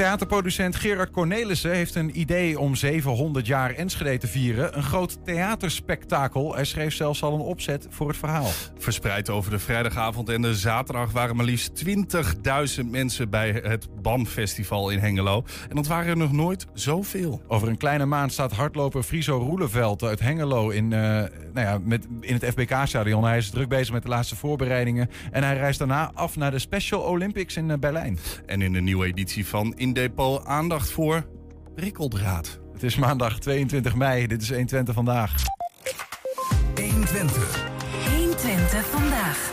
Theaterproducent Gerard Cornelissen heeft een idee om 700 jaar Enschede te vieren. Een groot theaterspektakel. Hij schreef zelfs al een opzet voor het verhaal. Verspreid over de vrijdagavond en de zaterdag waren maar liefst 20.000 mensen bij het BAM-festival in Hengelo. En dat waren er nog nooit zoveel. Over een kleine maand staat hardloper Friso Roeleveld uit Hengelo in, uh, nou ja, met, in het FBK-stadion. Hij is druk bezig met de laatste voorbereidingen. En hij reist daarna af naar de Special Olympics in uh, Berlijn. En in de nieuwe editie van In Depot aandacht voor prikkeldraad. Het is maandag 22 mei. Dit is 120 vandaag. 120. 120 vandaag.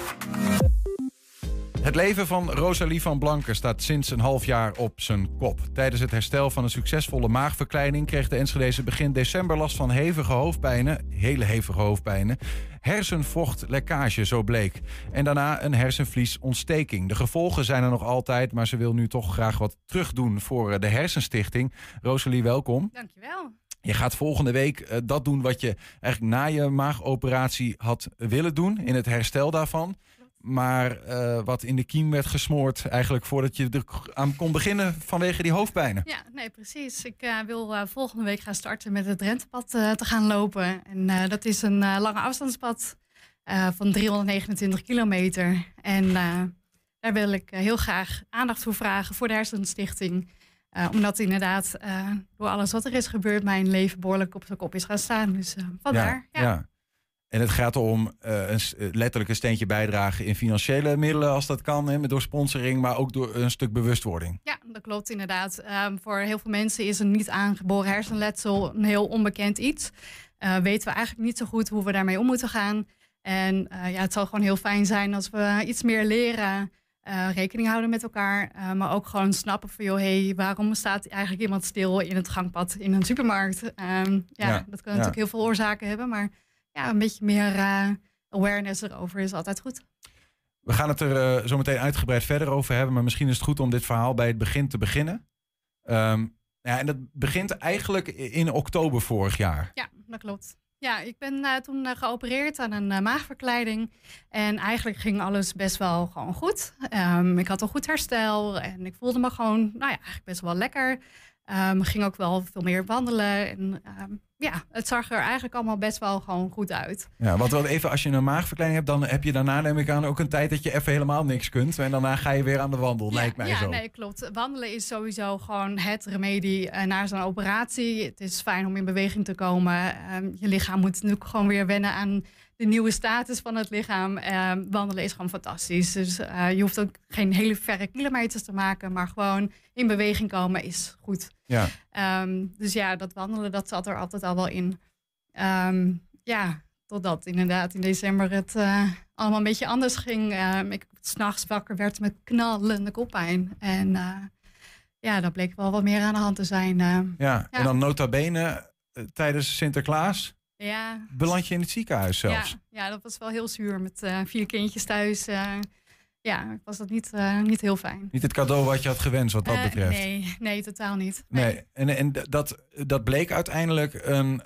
Het leven van Rosalie van Blanken staat sinds een half jaar op zijn kop. Tijdens het herstel van een succesvolle maagverkleining kreeg de Enschedeze begin december last van hevige hoofdpijnen, hele hevige hoofdpijnen, hersenvochtlekkage, zo bleek. En daarna een hersenvliesontsteking. De gevolgen zijn er nog altijd, maar ze wil nu toch graag wat terugdoen voor eh, de Hersenstichting. Rosalie, welkom. Dankjewel. Je gaat volgende week uh, dat doen wat je eigenlijk na je maagoperatie had willen doen, in het herstel daarvan maar uh, wat in de kiem werd gesmoord eigenlijk voordat je er aan kon beginnen vanwege die hoofdpijnen. Ja, nee, precies. Ik uh, wil uh, volgende week gaan starten met het Drentepad te gaan lopen. En dat is een lange afstandspad van 329 kilometer. En daar wil ik heel graag aandacht voor vragen voor de Hersenstichting. omdat inderdaad door alles wat er is gebeurd mijn leven behoorlijk op zijn kop is gaan staan. Dus vandaar. ja. ja. En het gaat om uh, een, letterlijk een steentje bijdragen in financiële middelen, als dat kan, hè, door sponsoring, maar ook door een stuk bewustwording. Ja, dat klopt inderdaad. Um, voor heel veel mensen is een niet aangeboren hersenletsel een heel onbekend iets. Uh, weten we eigenlijk niet zo goed hoe we daarmee om moeten gaan. En uh, ja, het zal gewoon heel fijn zijn als we iets meer leren, rekening houden met elkaar, maar ook gewoon snappen van, joh, hey, waarom staat eigenlijk iemand stil in het gangpad in een supermarkt? Um, ja, ja, dat kan ja. natuurlijk heel veel oorzaken hebben, maar ja, een beetje meer uh, awareness erover is altijd goed. We gaan het er uh, zo meteen uitgebreid verder over hebben. Maar misschien is het goed om dit verhaal bij het begin te beginnen. Um, ja, en dat begint eigenlijk in oktober vorig jaar. Ja, dat klopt. Ja, ik ben uh, toen uh, geopereerd aan een uh, maagverkleiding. En eigenlijk ging alles best wel gewoon goed. Um, ik had een goed herstel en ik voelde me gewoon, nou ja, eigenlijk best wel lekker. Um, ging ook wel veel meer wandelen. En um, ja, het zag er eigenlijk allemaal best wel gewoon goed uit. Ja, want even als je een maagverkleining hebt, dan heb je daarna neem ik aan ook een tijd dat je even helemaal niks kunt. En daarna ga je weer aan de wandel, ja, lijkt mij ja, zo. Ja, nee, klopt. Wandelen is sowieso gewoon het remedie uh, na zo'n operatie. Het is fijn om in beweging te komen. Um, je lichaam moet natuurlijk gewoon weer wennen aan de nieuwe status van het lichaam. Uh, wandelen is gewoon fantastisch. Dus uh, je hoeft ook geen hele verre kilometers te maken, maar gewoon in beweging komen is goed. Ja. Um, dus ja, dat wandelen, dat zat er altijd al wel in. Um, ja, totdat inderdaad in december het uh, allemaal een beetje anders ging. Um, ik s'nachts wakker werd met knallende koppijn. En uh, ja, daar bleek wel wat meer aan de hand te zijn. Ja, ja, en dan nota bene tijdens Sinterklaas ja. beland je in het ziekenhuis zelfs. Ja, ja dat was wel heel zuur met uh, vier kindjes thuis. Uh, ja, was dat niet, uh, niet heel fijn. Niet het cadeau wat je had gewenst wat dat betreft? nee, nee, totaal niet. Nee, nee. en, en dat, dat bleek uiteindelijk een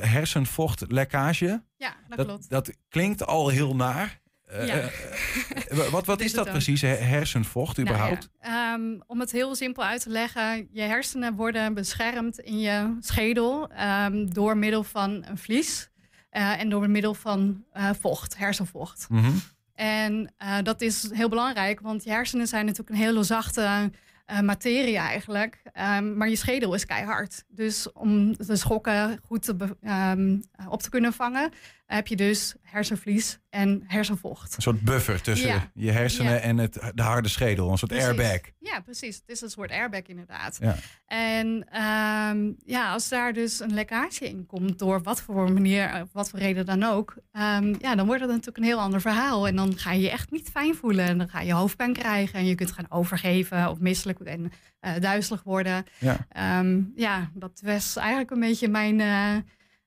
hersenvochtlekkage. Ja, dat, dat, klopt. Dat klinkt al heel naar. Ja. wat wat is dat precies, hersenvocht überhaupt? Ja, um, om het heel simpel uit te leggen, je hersenen worden beschermd in je schedel um, door middel van een vlies uh, en door middel van uh, vocht, hersenvocht. Mm -hmm. En dat is heel belangrijk, want je hersenen zijn natuurlijk een hele zachte materie eigenlijk. Um, maar je schedel is keihard. Dus om de schokken goed te op te kunnen vangen, heb je dus hersenvlies en hersenvocht. Een soort buffer tussen ja. je hersenen ja. en het, de harde schedel. Een soort precies. airbag. Ja, precies. Het is een soort airbag inderdaad. Ja. En um, ja, als daar dus een lekkage in komt, door wat voor manier, wat voor reden dan ook, ja, dan wordt het natuurlijk een heel ander verhaal. En dan ga je je echt niet fijn voelen. En dan ga je hoofdpijn krijgen en je kunt gaan overgeven of misselijk en uh, duizelig worden. Ja. Um, ja, dat was eigenlijk een beetje mijn uh,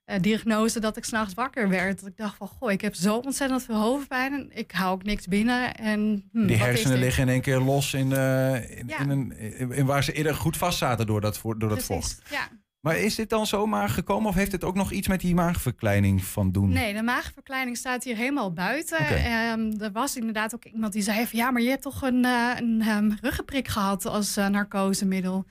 uh, diagnose dat ik s'nachts wakker werd. Dat ik dacht van, goh, ik heb zo ontzettend veel hoofdpijn en ik hou ook niks binnen. En, hm, Die hersenen liggen in één keer los in, in, ja. in, een, in, waar ze eerder goed vast zaten door dat, door dat vocht. Ja. Maar is dit dan zomaar gekomen of heeft het ook nog iets met die maagverkleining van doen? Nee, de maagverkleining staat hier helemaal buiten. Oké. Ehm, er was inderdaad ook iemand die zei van ja, maar je hebt toch een, eh, een ehm, ruggenprik gehad als eh, narcosemiddel.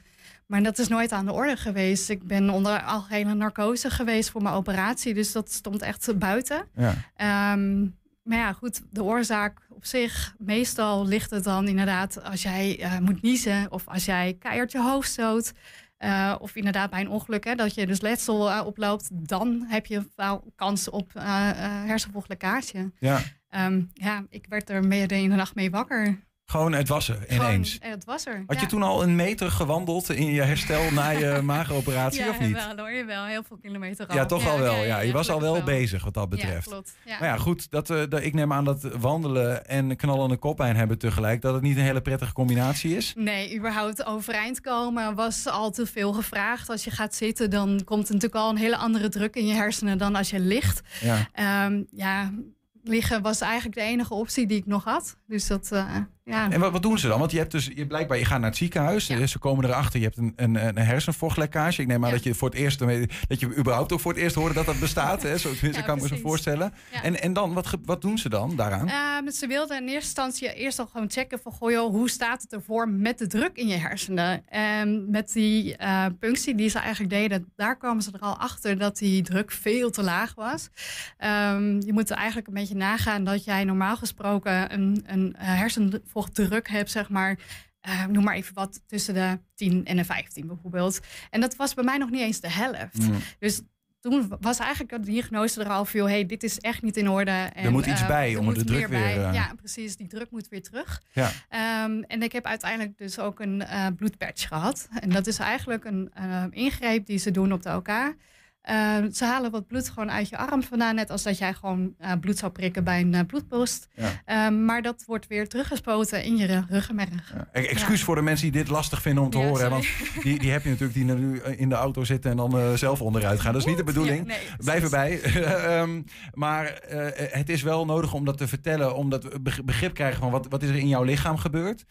Maar dat is nooit aan de orde geweest. Ik ben onder algehele narcose geweest voor mijn operatie, dus dat stond echt buiten. Ja. Ehm, maar ja, goed, de oorzaak op zich, meestal ligt het dan inderdaad als jij eh, moet niezen of als jij keihard je hoofd stoot. eh, of inderdaad bij een ongeluk, hè, dat je dus letsel eh, oploopt, dan heb je wel kans op hersenvochtlekkage. ja. Ehm, ja, ik werd er midden in de nacht mee wakker. Gewoon, het was er ineens. Gewoon, het was er. Had ja. je toen al een meter gewandeld in je herstel na je maagoperatie ja, of niet? wel hoor, je wel. Heel veel kilometer al. Ja, toch al wel. Ja, je was al wel bezig wat dat Ja, betreft. klopt. Ja. Maar ja, goed, dat, eh, dat, ik neem aan dat wandelen en knallende koppijn hebben tegelijk, dat het niet een hele prettige combinatie is. Nee, überhaupt overeind komen was al te veel gevraagd. Als je gaat zitten, dan komt er natuurlijk al een hele andere druk in je hersenen dan als je ligt. Ja. Ehm, ja, liggen was eigenlijk de enige optie die ik nog had. Dus dat, eh, ja. En wat, wat doen ze dan? Want je hebt dus, je, blijkbaar, je gaat naar het ziekenhuis, Ja. ze komen erachter, je hebt een, een, een hersenvochtlekkage. Ik neem aan Ja. dat je voor het eerst, dat je überhaupt ook voor het eerst hoorde dat dat bestaat. Hè? Zo kan ik me zo voorstellen. En, en dan, wat, wat doen ze dan daaraan? Ehm, ze wilden in eerste instantie eerst al gewoon checken van... Goh, joh, hoe staat het ervoor met de druk in je hersenen? En met die eh, punctie die ze eigenlijk deden... daar kwamen ze er al achter dat die druk veel te laag was. Ehm, je moet er eigenlijk een beetje nagaan dat jij normaal gesproken... een, een eh, hersenvochtdruk hebt, zeg maar... eh, noem maar even wat, tussen de 10 en de 15 bijvoorbeeld. En dat was bij mij nog niet eens de helft. Mm. Dus toen was eigenlijk de diagnose er al veel... hey, dit is echt niet in orde. En, moet iets eh, bij er om moet de druk weer, bij. eh, Ja, precies. Die druk moet weer terug. Ja. Ehm, en ik heb uiteindelijk dus ook een eh bloedpatch gehad. En dat is eigenlijk een ingreep die ze doen op de OK. Eh, ze halen wat bloed gewoon uit je arm vandaan. Net als dat jij gewoon eh, bloed zou prikken bij een eh, bloedpost. Ja. Ehm, maar dat wordt weer teruggespoten in je ruggenmerg. Ja. E- Excuus voor de mensen die dit lastig vinden om te horen. hè. Want die, die heb je natuurlijk die nu in de auto zitten en dan eh, zelf onderuit gaan. Dat is niet de bedoeling. Nee, Blijf erbij. Ehm, maar eh, het is wel nodig om dat te vertellen, omdat we beg- begrip krijgen van wat, wat is er in jouw lichaam gebeurd.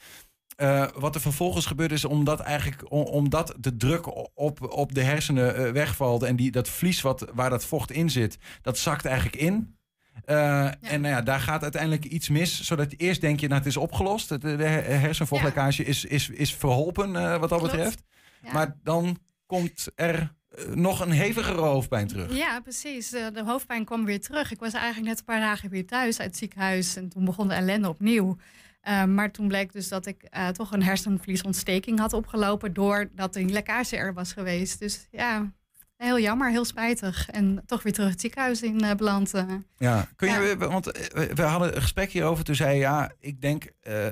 Eh, wat er vervolgens gebeurt is omdat, eigenlijk, omdat de druk op, op de hersenen eh, wegvalt en die, dat vlies wat, waar dat vocht in zit, dat zakt eigenlijk in. Eh, En nou ja, daar gaat uiteindelijk iets mis, zodat eerst denk je, nou het is opgelost. De, de hersenvochtlekkage is, is, is verholpen wat dat Klopt. betreft. Ja. Maar dan komt er nog een hevigere hoofdpijn terug. Ja, precies. Eh, De hoofdpijn kwam weer terug. Ik was eigenlijk net een paar dagen weer thuis uit het ziekenhuis. En toen begon de ellende opnieuw. Eh, maar toen bleek dus dat ik eh, toch een hersenvliesontsteking had opgelopen... doordat die lekkage er was geweest. Dus ja, heel jammer, heel spijtig. En toch weer terug het ziekenhuis in eh, beland. eh. Ja, kun je, Ja. want we- we hadden een gesprek hierover. Toen zei je, ja, ik denk,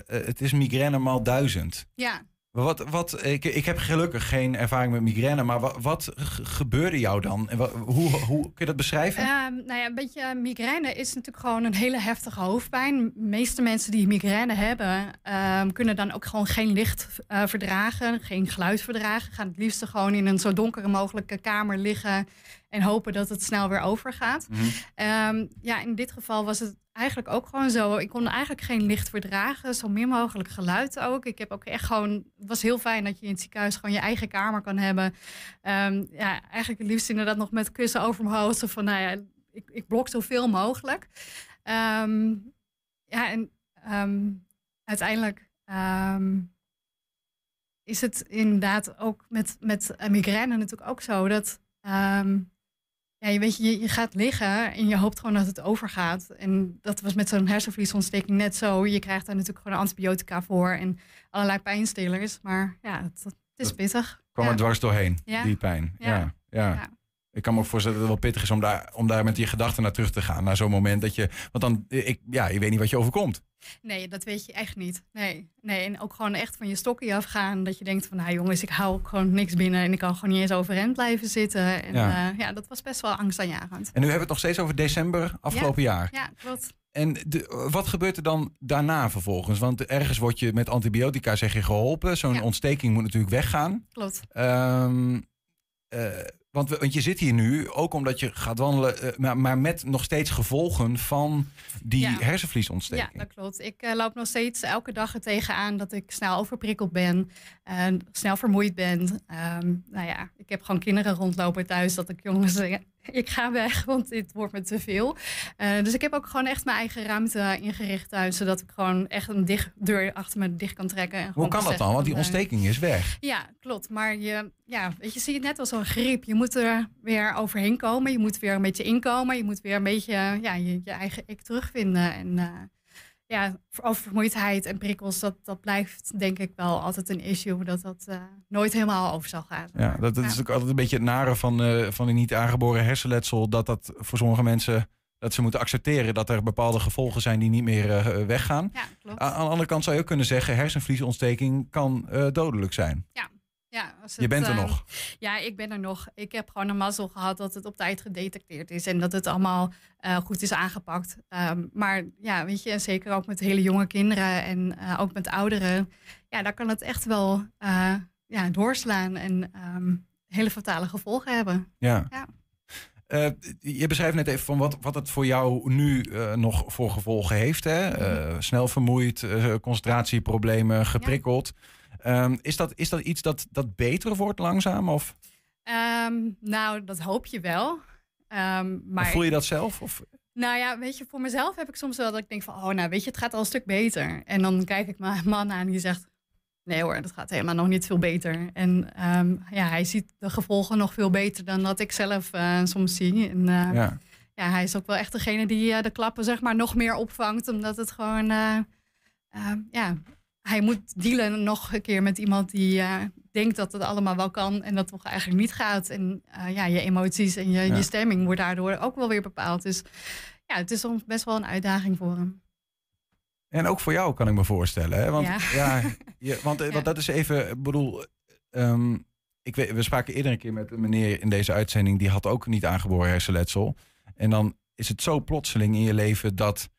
het is migraine maal duizend. Ja, Wat, wat, ik, ik heb gelukkig geen ervaring met migraine, maar wat, wat gebeurde jou dan? Hoe, hoe kun je dat beschrijven? Ehm, nou ja, een beetje migraine is natuurlijk gewoon een hele heftige hoofdpijn. De meeste mensen die migraine hebben, ehm, kunnen dan ook gewoon geen licht eh, verdragen, geen geluid verdragen. Gaan het liefst gewoon in een zo donkere mogelijke kamer liggen en hopen dat het snel weer overgaat. Mhm. Ehm, ja, in dit geval was het eigenlijk ook gewoon zo. Ik kon eigenlijk geen licht verdragen, zo min mogelijk geluid ook. Ik heb ook echt gewoon, het was heel fijn dat je in het ziekenhuis gewoon je eigen kamer kan hebben. Ehm, ja, eigenlijk het liefst inderdaad nog met kussen over mijn hoofd. Van, nou ja, ik, ik blok zoveel mogelijk. Ehm, ja, en uiteindelijk is het inderdaad ook met, met migraine natuurlijk ook zo dat... ja, je weet, je, je gaat liggen en je hoopt gewoon dat het overgaat. En dat was met zo'n hersenvliesontsteking net zo. Je krijgt daar natuurlijk gewoon antibiotica voor en allerlei pijnstillers. Maar ja, het, het is pittig. Kwam ja. er dwars doorheen, Ja. die pijn. Ja. Ja. Ik kan me ook voorstellen dat het wel pittig is om daar, om daar met je gedachten naar terug te gaan. Naar zo'n moment dat je. Want dan, ik, ja, je weet niet wat je overkomt. Nee, dat weet je echt niet. Nee, nee, en ook gewoon echt van je stokje afgaan. Dat je denkt van, nou jongens, ik hou ook gewoon niks binnen. En ik kan gewoon niet eens overeind blijven zitten. En Ja. ja, ja dat was best wel angstaanjagend. En nu hebben we het nog steeds over december afgelopen jaar. Ja, klopt. En de, wat gebeurt er dan daarna vervolgens? Want ergens word je met antibiotica zeg je geholpen. Zo'n Ja. ontsteking moet natuurlijk weggaan. Klopt. Ehm, eh, Want, we- want je zit hier nu ook omdat je gaat wandelen, eh, maar, maar met nog steeds gevolgen van die Ja. hersenvliesontsteking. Ja, dat klopt. Ik eh, loop nog steeds elke dag er tegenaan dat ik snel overprikkeld ben. En snel vermoeid ben. Ehm, nou ja, ik heb gewoon kinderen rondlopen thuis dat ik jongens ik ga weg, want dit wordt me te veel. Eh, dus ik heb ook gewoon echt mijn eigen ruimte ingericht thuis, zodat ik gewoon echt een dicht, deur achter me dicht kan trekken. En Hoe kan dat dan? Want die eh, ontsteking is weg. ja, klopt. Maar je, ja, weet je, zie je het net als zo'n griep. Je moet er weer overheen komen. Je moet weer een beetje inkomen. Je moet weer een beetje ja, je, je eigen ik terugvinden. En eh, ja, oververmoeidheid en prikkels, dat, dat blijft denk ik wel altijd een issue. Dat dat eh, nooit helemaal over zal gaan. Ja, dat, dat is ook altijd een beetje het nare van, eh, van een niet aangeboren hersenletsel. Dat dat voor sommige mensen, dat ze moeten accepteren dat er bepaalde gevolgen zijn die niet meer weggaan. Ja, klopt. Aan de andere kant zou je ook kunnen zeggen, hersenvliesontsteking kan dodelijk zijn. ja, als Je het, bent er eh, nog. Ja, ik ben er nog. Ik heb gewoon een mazzel gehad dat het op tijd gedetecteerd is en dat het allemaal eh, goed is aangepakt. Ehm, maar ja, weet je, en zeker ook met hele jonge kinderen en eh, ook met ouderen, ja, daar kan het echt wel ja, doorslaan en ehm, hele fatale gevolgen hebben. Ja. Ja. Je beschrijft net even van wat, wat het voor jou nu nog voor gevolgen heeft. Hè? Eh, snel vermoeid, concentratieproblemen, geprikkeld. Ehm, is, dat, is dat iets dat, dat beter wordt langzaam? Of, Ehm, nou, dat hoop je wel. Ehm, maar voel je dat zelf? Of, Nou ja, weet je, voor mezelf heb ik soms wel dat ik denk van, oh nou, weet je, het gaat al een stuk beter. En dan kijk ik mijn man aan die zegt, nee hoor, dat gaat helemaal nog niet veel beter. En ja, hij ziet de gevolgen nog veel beter dan dat ik zelf eh, soms zie. En eh, ja. ja. hij is ook wel echt degene die eh, de klappen zeg maar nog meer opvangt, omdat het gewoon, ja, hij moet dealen nog een keer met iemand die eh, denkt dat het allemaal wel kan en dat toch eigenlijk niet gaat. En eh, ja, je emoties en je, Ja. je stemming wordt daardoor ook wel weer bepaald. Dus ja, het is soms best wel een uitdaging voor hem. En ook voor jou kan ik me voorstellen. Hè? Want, Ja. ja. je, want, eh, Ja. want dat is even, ik bedoel, ehm, ik weet, we spraken eerder een keer met een meneer in deze uitzending, die had ook niet aangeboren hersenletsel. En dan is het zo plotseling in je leven dat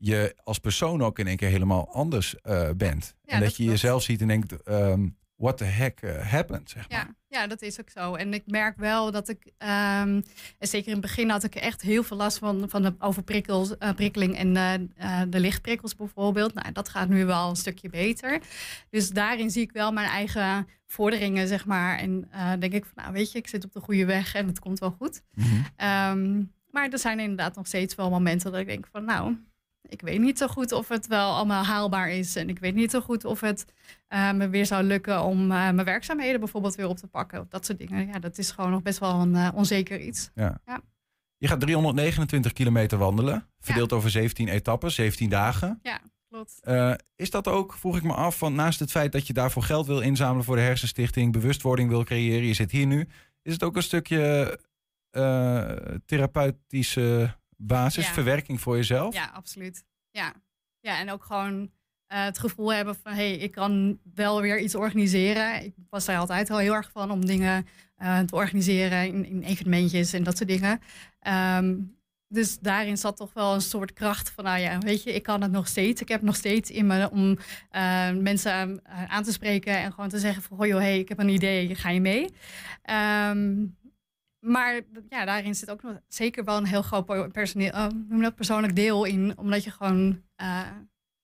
je als persoon ook in één keer helemaal anders eh, bent. Ja, en dat, dat je jezelf ziet en denkt, ehm, what the heck eh, happened, zeg maar. Ja, ja, dat is ook zo. En ik merk wel dat ik, ehm, en zeker in het begin had ik echt heel veel last van, van de overprikkeling en eh, eh, de lichtprikkels bijvoorbeeld. Nou, dat gaat nu wel een stukje beter. Dus daarin zie ik wel mijn eigen vorderingen, zeg maar. En denk ik van, nou weet je, ik zit op de goede weg en het komt wel goed. Mhm. Ehm, maar er zijn inderdaad nog steeds wel momenten dat ik denk van, nou, ik weet niet zo goed of het wel allemaal haalbaar is. En ik weet niet zo goed of het eh, me weer zou lukken om eh, mijn werkzaamheden bijvoorbeeld weer op te pakken. Of dat soort dingen. Ja, dat is gewoon nog best wel een eh, onzeker iets. Je gaat 329 kilometer wandelen, verdeeld over 17 etappes, 17 dagen. Klopt. Eh, is dat ook, vroeg ik me af, van naast het feit dat je daarvoor geld wil inzamelen voor de Hersenstichting, bewustwording wil creëren, je zit hier nu, is het ook een stukje therapeutische basis, Ja. verwerking voor jezelf? Ja, absoluut. Ja, ja en ook gewoon eh, het gevoel hebben van... hé, hey, ik kan wel weer iets organiseren. Ik was daar altijd al heel erg van om dingen eh, te organiseren... In, in evenementjes en dat soort dingen. Ehm, dus daarin zat toch wel een soort kracht van... nou ja, weet je, ik kan het nog steeds. Ik heb nog steeds in me om eh, mensen aan te spreken... en gewoon te zeggen van... hoi, hey, ik heb een idee, ga je mee? Ehm, maar ja, daarin zit ook nog zeker wel een heel groot personeel, hoe noem dat, persoonlijk deel in. Omdat je gewoon eh,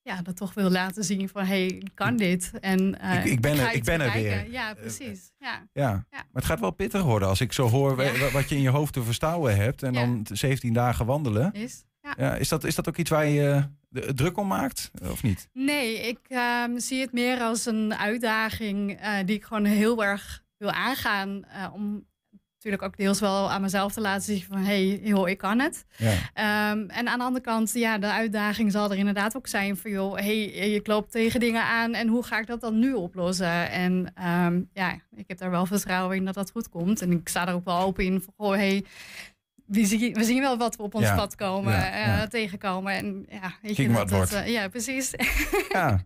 ja, dat toch wil laten zien van... hé, hey, kan dit. En, eh, Ik- ik ben er- ik ben er weer. Ja, precies. Ja. Ja. Ja. maar het gaat wel pittig worden als ik zo hoor Ja. wat je in je hoofd te verstouwen hebt en dan t- 17 dagen wandelen. Is. Ja. Ja, is, dat, is dat ook iets waar je druk om maakt of niet? Nee, ik ehm, zie het meer als een uitdaging die ik gewoon heel erg wil aangaan. om natuurlijk ook deels wel aan mezelf te laten zien van... hé, hey, joh, ik kan het. Ja. Ehm, en aan de andere kant, ja, de uitdaging zal er inderdaad ook zijn van, joh, hey, je loopt tegen dingen aan en hoe ga ik dat dan nu oplossen? En ehm, ja, ik heb daar wel vertrouwen in dat dat goed komt. En ik sta er ook wel open in van, goh, hey, we zien, we zien wel wat we op ons Ja, pad komen, ja, eh, tegenkomen. En ja, weet je, wat dat, dat, eh, ja, precies. Ja.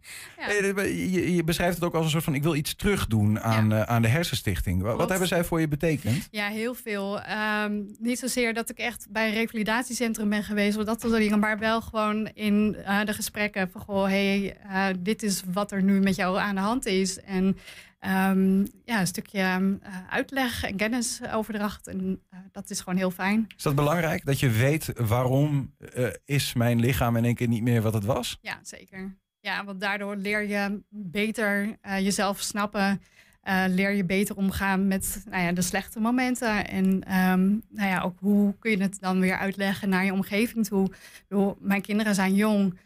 Je, je beschrijft het ook als een soort van: ik wil iets terugdoen aan, eh, aan de Hersenstichting. Wa- Wat, hebben zij voor je betekend? Ja, heel veel. Ehm, niet zozeer dat ik echt bij een revalidatiecentrum ben geweest, of dat soort dingen, maar wel gewoon in de gesprekken van goh, hey, dit is wat er nu met jou aan de hand is. En ehm, ja, een stukje eh, uitleg en kennisoverdracht. En eh, dat is gewoon heel fijn. Is dat belangrijk dat je weet waarom eh, is mijn lichaam in één keer niet meer wat het was? Ja, zeker. Ja, want daardoor leer je beter jezelf snappen. leer je beter omgaan met nou ja, de slechte momenten. En ehm, nou ja, ook hoe kun je het dan weer uitleggen naar je omgeving toe. Bedoel, mijn kinderen zijn jong.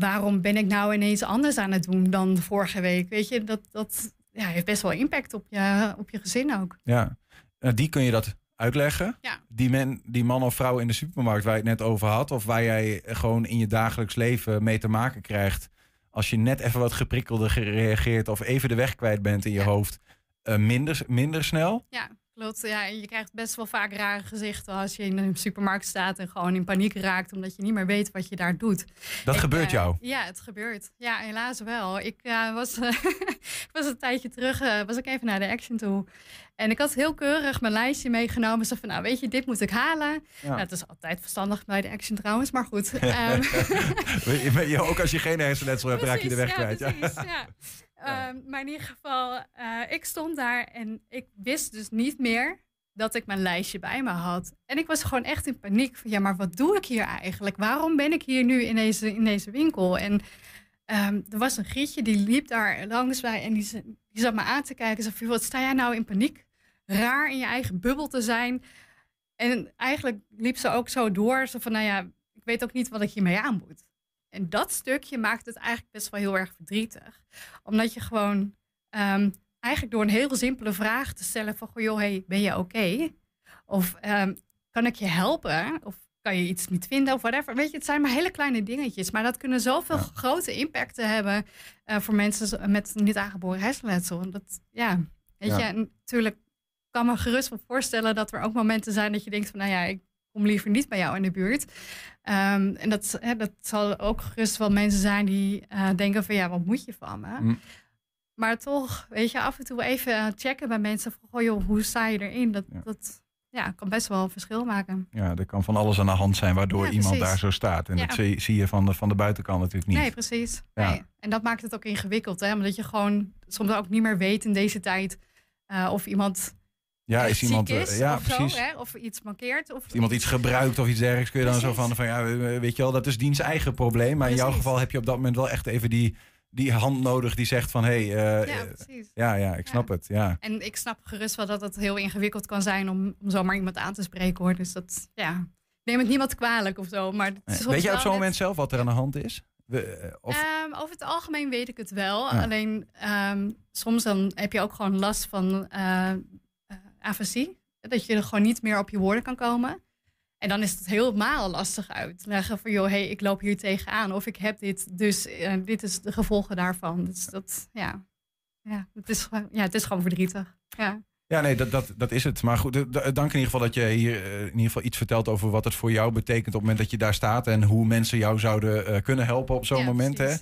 Waarom ben ik nou ineens anders aan het doen dan vorige week? Weet je, dat, dat ja, heeft best wel impact op je, op je gezin ook. Ja, Nou, die kun je dat uitleggen. Ja. Die, men, die man of vrouw in de supermarkt waar je het net over had, of waar jij gewoon in je dagelijks leven mee te maken krijgt, als je net even wat geprikkelder gereageerd of even de weg kwijt bent in je Ja. hoofd, eh, minder, minder snel. Ja, klopt. Ja, en je krijgt best wel vaak rare gezichten als je in een supermarkt staat en gewoon in paniek raakt omdat je niet meer weet wat je daar doet. Dat Ik, gebeurt eh, jou. Ja, het gebeurt. Ja, helaas wel. Ik eh, was, was een tijdje terug, eh, was ik even naar de Action toe. En ik had heel keurig mijn lijstje meegenomen. Zo van, nou weet je, dit moet ik halen. Ja. Nou, het is altijd verstandig bij de Action trouwens, maar goed. Ehm, ook als je geen hersenletsel hebt, raak je de weg Precies, kwijt. Ja, Ja. Ja. Ehm, maar in ieder geval, eh, ik stond daar en ik wist dus niet meer dat ik mijn lijstje bij me had. En ik was gewoon echt in paniek van, ja, maar wat doe ik hier eigenlijk? Waarom ben ik hier nu in deze, in deze winkel? En ehm, er was een grietje, die liep daar langs bij en die, zat me aan te kijken. Van, wat sta jij nou in paniek? Raar in je eigen bubbel te zijn. En eigenlijk liep ze ook zo door, zo van, nou ja, ik weet ook niet wat ik hiermee aan moet. En dat stukje maakt het eigenlijk best wel heel erg verdrietig. Omdat je gewoon ehm, eigenlijk door een heel simpele vraag te stellen van... Goh, joh, hey, ben je oké? Of ehm, kan ik je helpen? Of kan je iets niet vinden of whatever. Weet je, het zijn maar hele kleine dingetjes. Maar dat kunnen zoveel Ja. grote impacten hebben... eh, voor mensen met niet aangeboren hersenletsel. En Dat, ja, weet Ja. je, en natuurlijk kan me gerust wel voorstellen... dat er ook momenten zijn dat je denkt van... nou ja, ik kom liever niet bij jou in de buurt. Ehm, en dat, hè, dat zal ook gerust wel mensen zijn die eh, denken van ja, wat moet je van me? Mm. Maar toch, weet je, af en toe even checken bij mensen van goh joh, hoe sta je erin? Dat, Ja. dat ja, kan best wel een verschil maken. Ja, er kan van alles aan de hand zijn waardoor Ja, iemand daar zo staat. En Ja. dat zie, zie je van de, van de buitenkant natuurlijk niet. Nee, precies. Nee. En dat maakt het ook ingewikkeld, hè? Omdat je gewoon soms ook niet meer weet in deze tijd eh, of iemand ja, is iemand. eh, is ja, of precies. zo, hè? Of iets mankeert. Of iemand iets gebruikt of iets dergelijks, kun je dan zo van, van ja, weet je wel, dat is diens eigen probleem. Maar in jouw geval heb je op dat moment wel echt even die, die hand nodig die zegt van hé, hey, eh, Ja, eh, precies. ja, ja, ik snap het. Ja. En ik snap gerust wel dat het heel ingewikkeld kan zijn om, om zomaar iemand aan te spreken hoor. Dus dat, ja, neem het niemand kwalijk of zo. Maar Weet jij op zo'n net- moment zelf wat er aan de hand is? We, of, Ehm, over het algemeen weet ik het wel. Ja. Alleen ehm, soms dan heb je ook gewoon last van afasie. Dat je er gewoon niet meer op je woorden kan komen. En dan is het helemaal lastig uitleggen van... joh, hey, ik loop hier tegenaan of ik heb dit, dus eh, dit is de gevolgen daarvan. Dus dat, ja, ja, het, is, gewoon- ja het is gewoon verdrietig. Ja. ja, nee, dat, dat, dat is het. Maar goed, eh, dank in ieder geval dat je hier eh, in ieder geval iets vertelt over wat het voor jou betekent op het moment dat je daar staat. En hoe mensen jou zouden kunnen helpen op zo'n Ja, moment. Hè?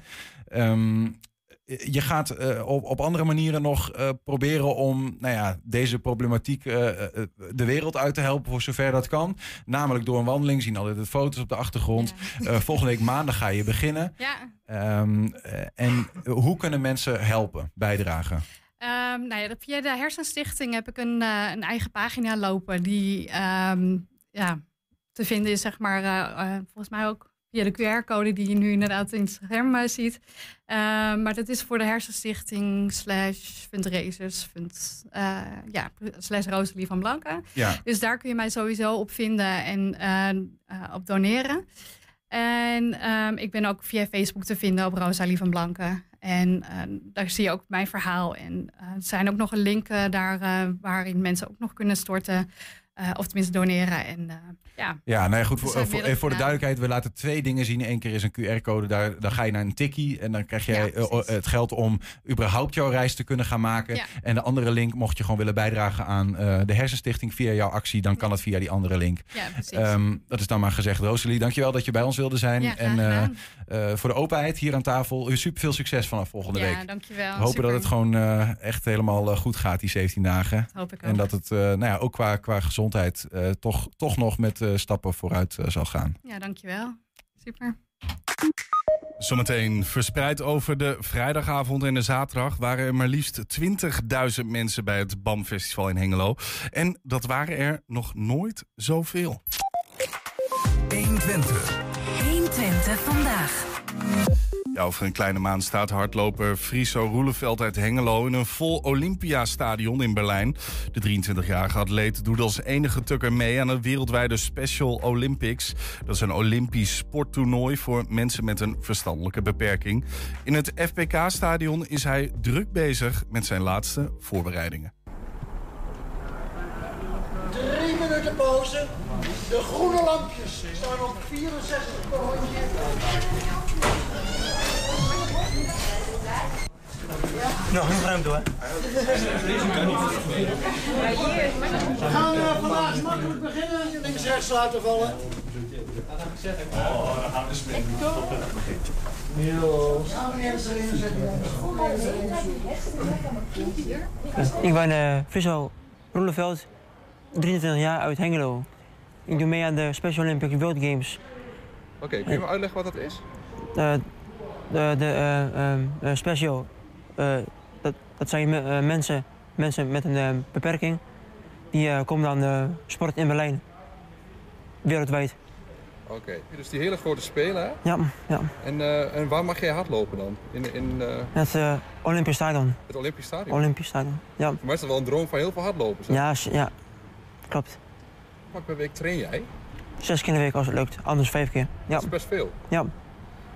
Ehm, je gaat eh, op, op andere manieren nog eh, proberen om nou ja, deze problematiek eh, eh, de wereld uit te helpen voor zover dat kan. Namelijk door een wandeling, zien altijd de foto's op de achtergrond. Ja. Eh, volgende week maandag ga je beginnen. ja. Ehm, eh, en hoe kunnen mensen helpen, bijdragen? Ehm, nou ja, via de Hersenstichting heb ik een, eh, een eigen pagina lopen die ehm, ja, te vinden is, zeg maar, eh, eh, volgens mij ook via de QR-code die je nu inderdaad in het scherm eh, ziet. Ehm, maar dat is voor de Hersenstichting slash fundraisers, fund, eh, ja, slash Rosalie van Blanken. Ja, Dus daar kun je mij sowieso op vinden en eh, op doneren. En ehm, ik ben ook via Facebook te vinden op Rosalie van Blanken. En daar zie je ook mijn verhaal. En er zijn ook nog een link daar waarin mensen ook nog kunnen storten. Eh, of tenminste doneren. En eh, ja, ja nou ja, goed. Er Voor, zijn voor, de duidelijkheid, we laten twee dingen zien. Eén keer is een QR-code, daar, dan ga je naar een tikkie. En dan krijg jij Ja, eh, het geld om überhaupt jouw reis te kunnen gaan maken. Ja. En de andere link, mocht je gewoon willen bijdragen aan eh, de Hersenstichting via jouw actie, dan kan het via die andere link. ja. Ehm, dat is dan maar gezegd. Rosalie, dankjewel dat je bij ons wilde zijn. ja, en eh, eh, voor de openheid hier aan tafel, super veel succes vanaf volgende ja, week. dankjewel. We hopen Super. dat het gewoon eh, echt helemaal eh, goed gaat, die 17 dagen. Dat hoop ik ook. En dat het eh, nou ja, ook qua, qua gezondheid eh, toch, toch nog met eh, stappen vooruit eh, zal gaan. Ja, dankjewel. Super. Zometeen verspreid over de vrijdagavond en de zaterdag waren er maar liefst 20.000 mensen bij het BAM Festival in Hengelo. En dat waren er nog nooit zoveel. 120. 120 vandaag. Over een kleine maand staat hardloper Friso Roeleveld uit Hengelo in een vol Olympiastadion in Berlijn. De 23-jarige atleet doet als enige tukker mee aan het wereldwijde Special Olympics. Dat is een Olympisch sporttoernooi voor mensen met een verstandelijke beperking. In het FPK-stadion is hij druk bezig met zijn laatste voorbereidingen. Drie minuten pauze. De groene lampjes staan op 64 per Nog een ruimte hoor. We gaan uh, vandaag makkelijk beginnen. Links rechts laten vallen. Heel. Gaan we eerst erin zetten. Ik ben uh, Friso Roeleveld, 23 jaar uit Hengelo. Ik doe mee aan de Special Olympic World Games. Oké, kun je me uitleggen wat dat is? Uh, de de uh, uh, special, dat, dat zijn me- mensen, mensen met een beperking. Die komen dan sport in Berlijn. Wereldwijd. Oké, dus die hele grote spelen, hè? Ja, ja. En, eh, en waar mag jij hardlopen dan? In, in eh, Het uh, Olympisch Stadion. het Olympisch Stadion? Olympisch Stadion. Ja, mij is dat wel een droom van heel veel hardlopers. hè? ja, ja. klopt. Hoe vaak per week train jij? Zes keer in de week als het lukt, anders vijf keer. Ja, Dat is best veel. ja,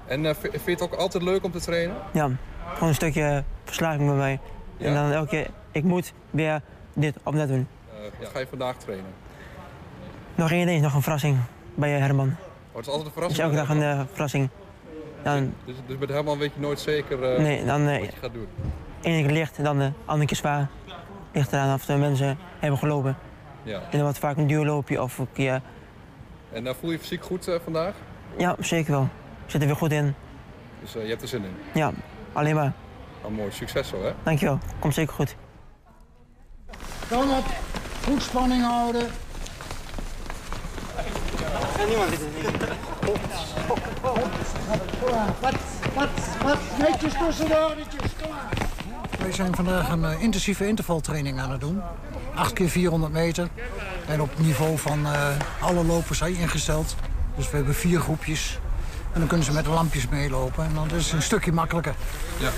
En eh, vind je het ook altijd leuk om te trainen? ja. Gewoon een stukje verslaving bij mij. En dan elke keer, ik moet weer dit of dat doen. Eh, ja. Ga je vandaag trainen? Nog één ding, nog een verrassing bij Herman. Oh, het is altijd een Het is verrassing. elke dag een eh, verrassing. Dan, Dus, dus met Herman weet je nooit zeker eh, nee, dan wat je gaat doen. ene keer licht en dan de andere keer zwaar. Ligt eraan of de mensen hebben gelopen. Ja. En dan wordt vaak een duurloopje of een keer... En eh, voel je je fysiek goed vandaag? Ja, zeker wel. Zit er weer goed in. Dus je hebt er zin in. Ja, alleen maar. Nou, mooi. Succes zo, hè? Dankjewel. Komt zeker goed. Kom op. Goed spanning houden. Wat, wat, wat? Netjes tussendoor, netjes. Kom maar. Wij zijn vandaag een eh, intensieve intervaltraining aan het doen. 8 keer 400 meter. En op niveau van eh, alle lopers zijn ingesteld. Dus we hebben vier groepjes. En dan kunnen ze met de lampjes meelopen. En dan is het een stukje makkelijker. Ja.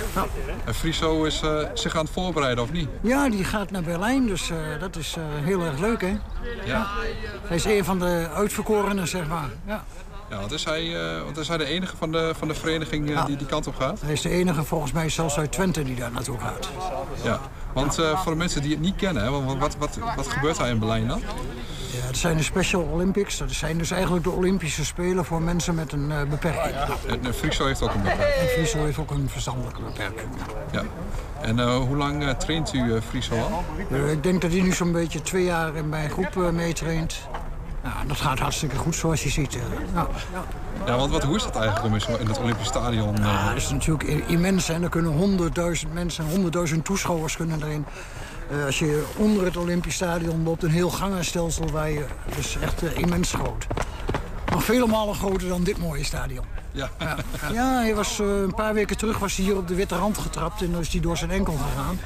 En Friso is eh, zich aan het voorbereiden, of niet? Ja, die gaat naar Berlijn, dus eh, dat is eh, heel erg leuk, hè? Ja. Hij is een van de uitverkorenen, zeg maar. Ja. Ja, want is hij, eh, want is hij de enige van de, van de vereniging eh, Ja. die die kant op gaat? Hij is de enige, volgens mij, zelfs uit Twente, die daar naartoe gaat. Ja. Want eh, voor de mensen die het niet kennen, hè, wat, wat, wat, wat gebeurt daar in Berlijn dan? Ja, het zijn de Special Olympics. Dat zijn dus eigenlijk de Olympische Spelen voor mensen met een beperking. En, Friso heeft ook een beperking. En Friso heeft ook een verstandelijke beperking. Ja. En hoe lang traint u Friso al? Ik denk dat hij nu zo'n beetje twee jaar in mijn groep meetraint. Nou, dat gaat hartstikke goed, zoals je ziet. eh. Ja, ja. Ja, want wat, hoe is dat eigenlijk om in, zo- in het Olympisch Stadion? eh, Ja, dat is natuurlijk immens en er kunnen honderdduizend mensen, honderdduizend toeschouwers kunnen erin. Eh, als je onder het Olympisch Stadion loopt, een heel gangenstelsel waar je, dat is echt eh, immens groot. Nog vele malen groter dan dit mooie stadion. ja. Ja, hij was, eh, een paar weken terug was hij hier op de witte rand getrapt en dan is hij door zijn enkel gegaan.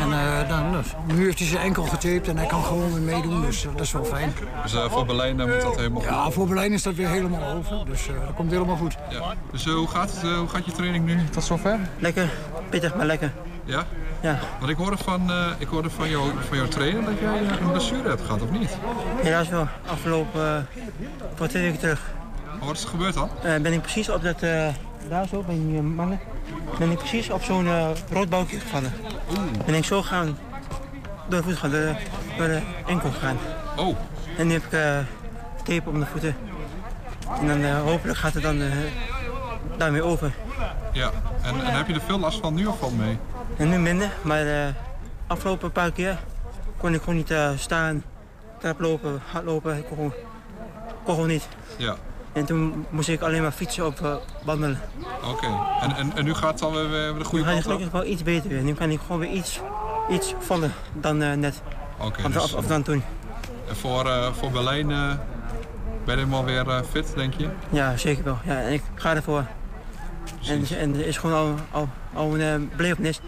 En eh, dan, nu heeft hij zijn enkel getaped en hij kan gewoon weer meedoen, dus eh, dat is wel fijn. Dus eh, voor Berlijn eh, moet dat helemaal Ja, voor Berlijn is dat weer helemaal over, dus eh, dat komt helemaal goed. Ja. Dus hoe, gaat het, hoe gaat je training nu tot zover? Lekker, pittig, maar lekker. Ja? Ja, Want ik hoorde van, eh, ik hoorde van, jou, van jouw trainer dat jij een blessure hebt gehad, of niet? helaas wel. Afgelopen, voor twee weken terug, Maar wat is er gebeurd dan? eh, ben ik precies op dat, eh, daar zo, bij die eh, mannen, ben ik precies op zo'n eh rood balkje gevallen. Ben ik zo gaan, door de voet gaan, door, door de enkel gegaan. Oh, En nu heb ik eh tape op mijn voeten. En dan eh, hopelijk gaat het dan eh, daarmee over. ja. En, en heb je er veel last van nu of valt mee? En nu minder, maar de afgelopen paar keer kon ik gewoon niet eh, staan, traplopen, hardlopen. Ik kon gewoon, kon gewoon niet. Ja. En toen moest ik alleen maar fietsen of eh, wandelen. Oké. En, en, en nu gaat het dan weer, weer de Nu goede kant op? gelukkig wel iets beter weer. Nu kan ik gewoon weer iets, iets vallen dan eh, net. Oké, Of, dus of, of dan toen. en voor, eh, voor Berlijn ben je helemaal weer fit, denk je? Ja, zeker wel. Ja, en ik ga ervoor. En, en is gewoon al, al, al een belevenis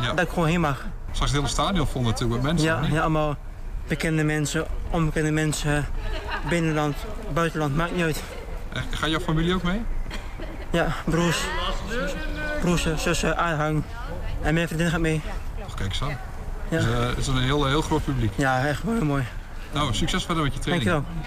Ja. dat ik gewoon heen mag. Straks het hele stadion vol natuurlijk met mensen. Ja, ja, allemaal bekende mensen, onbekende mensen, binnenland, buitenland, maakt niet uit. En Gaat jouw familie ook mee? Ja, broers, broers, zussen, aanhang. En mijn vriendin gaat mee. Ach, kijk eens aan. Ja. Dus, eh, het is een heel, heel groot publiek. Ja, echt heel mooi. Nou, succes verder met je training. Dankjewel.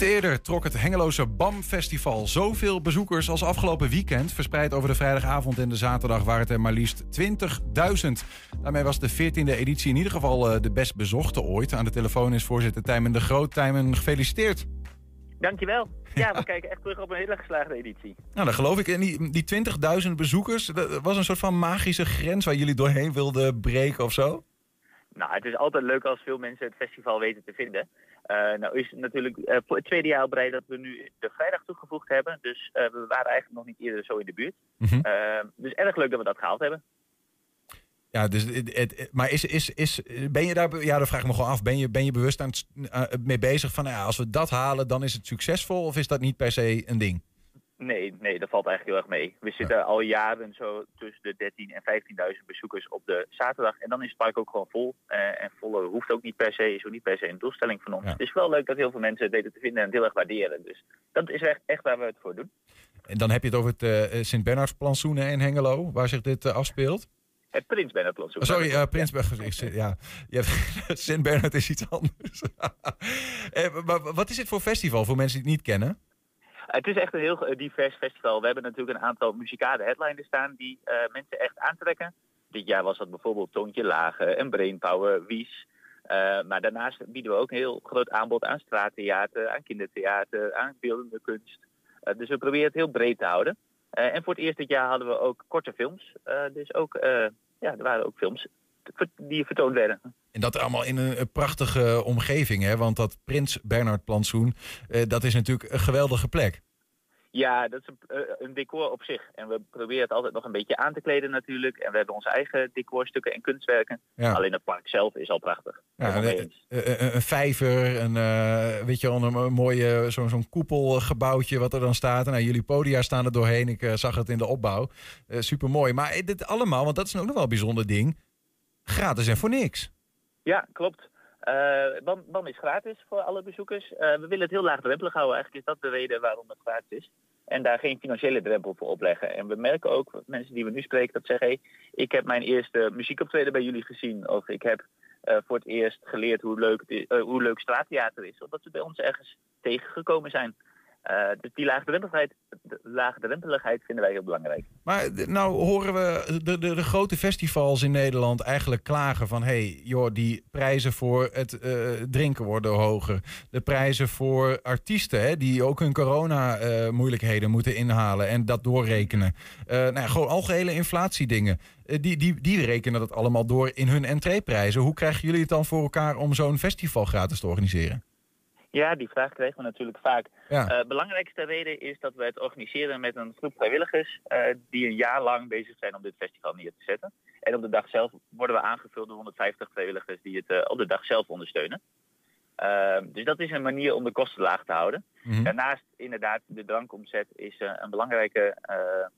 Niet eerder trok het Hengeloze BAM Festival zoveel bezoekers als afgelopen weekend. Verspreid over de vrijdagavond en de zaterdag waren het er maar liefst 20.000. Daarmee was de 14e editie in ieder geval eh, de best bezochte ooit. Aan de telefoon is voorzitter Tijmen de Groot. Tijmen, gefeliciteerd. Dankjewel. Ja, we kijken echt terug op een hele geslaagde editie. Nou, dat geloof ik. En die, die 20.000 bezoekers, dat was een soort van magische grens waar jullie doorheen wilden breken of zo? Nou, het is altijd leuk als veel mensen het festival weten te vinden. Eh, nou is het natuurlijk eh, voor het tweede jaar op rij dat we nu de vrijdag toegevoegd hebben. Dus eh, we waren eigenlijk nog niet eerder zo in de buurt. Mhm. Dus erg leuk dat we dat gehaald hebben. Ja, dus het, het- maar is, is, is, ben je daar, ja, dat vraag ik me gewoon af, ben je, ben je bewust aan het, mee bezig van, ja, als we dat halen, dan is het succesvol of is dat niet per se een ding? Nee, nee, dat valt eigenlijk heel erg mee. We zitten al jaren zo tussen de 13.000 en 15.000 bezoekers op de zaterdag. En dan is het park ook gewoon vol. Eh, en volle hoeft ook niet per se, is ook niet per se een doelstelling van ons. Ja. Het is wel leuk dat heel veel mensen het weten te vinden en het heel erg waarderen. Dus dat is echt, echt waar we het voor doen. En dan heb je het over het eh, Sint-Bernards-plantsoenen in Hengelo, waar zich dit afspeelt. Het Prins Bernhard Plantsoen. Oh, sorry, Prinsberg. ik zit- Ja, je hebt- Sint-Bernard is iets anders. Eh, maar wat is dit voor festival voor mensen die het niet kennen? Het is echt een heel eh, divers festival. We hebben natuurlijk een aantal muzikale headliners staan die eh, mensen echt aantrekken. Dit jaar was dat bijvoorbeeld Toontje Lage en Brainpower, Wies. Eh, maar daarnaast bieden we ook een heel groot aanbod aan straattheater, aan kindertheater, aan beeldende kunst. Dus we proberen het heel breed te houden. En voor het eerst dit jaar hadden we ook korte films. Dus ook, ja, er waren ook films die vertoond werden. En dat allemaal in een, een prachtige omgeving, hè? Want dat Prins Bernhard plantsoen, eh, dat is natuurlijk een geweldige plek. Ja, dat is een, eh, een decor op zich. En we proberen het altijd nog een beetje aan te kleden natuurlijk. En we hebben onze eigen decorstukken en kunstwerken. Ja. Alleen het park zelf is al prachtig. Ja, een, een- een vijver, een, eh, weet je wel, een, mooie zo'n zo'n koepelgebouwtje wat er dan staat. En nou, jullie podia staan er doorheen. Ik eh, zag het in de opbouw. Super mooi. Maar eh, dit allemaal, want dat is ook nog wel een bijzonder ding. Gratis en voor niks. Ja, klopt. Eh BAM, BAM is gratis voor alle bezoekers. Eh, we willen het heel laagdrempelig houden. Eigenlijk is dat de reden waarom het gratis is. En daar geen financiële drempel voor opleggen. En we merken ook, mensen die we nu spreken, dat zeggen... Hey, ik heb mijn eerste muziekoptreden bij jullie gezien. Of ik heb eh, voor het eerst geleerd hoe leuk, hoe leuk straattheater is. Omdat ze bij ons ergens tegengekomen zijn. Eh, dus die laagdrempeligheid, laagdrempeligheid vinden wij heel belangrijk. Maar nou horen we de, de, de grote festivals in Nederland eigenlijk klagen van... hé, hey, joh, die prijzen voor het eh, drinken worden hoger. De prijzen voor artiesten, hè, die ook hun corona-moeilijkheden moeten inhalen... en dat doorrekenen. Eh nou ja, gewoon algehele inflatiedingen. Eh, die, die, die rekenen dat allemaal door in hun entreeprijzen. Hoe krijgen jullie het dan voor elkaar om zo'n festival gratis te organiseren? Ja, die vraag krijgen we natuurlijk vaak. Ja. Eh, belangrijkste reden is dat we het organiseren met een groep vrijwilligers eh, die een jaar lang bezig zijn om dit festival neer te zetten. En op de dag zelf worden we aangevuld door 150 vrijwilligers die het eh, op de dag zelf ondersteunen. Eh, dus dat is een manier om de kosten laag te houden. Mhm. Daarnaast inderdaad, de drankomzet is een belangrijke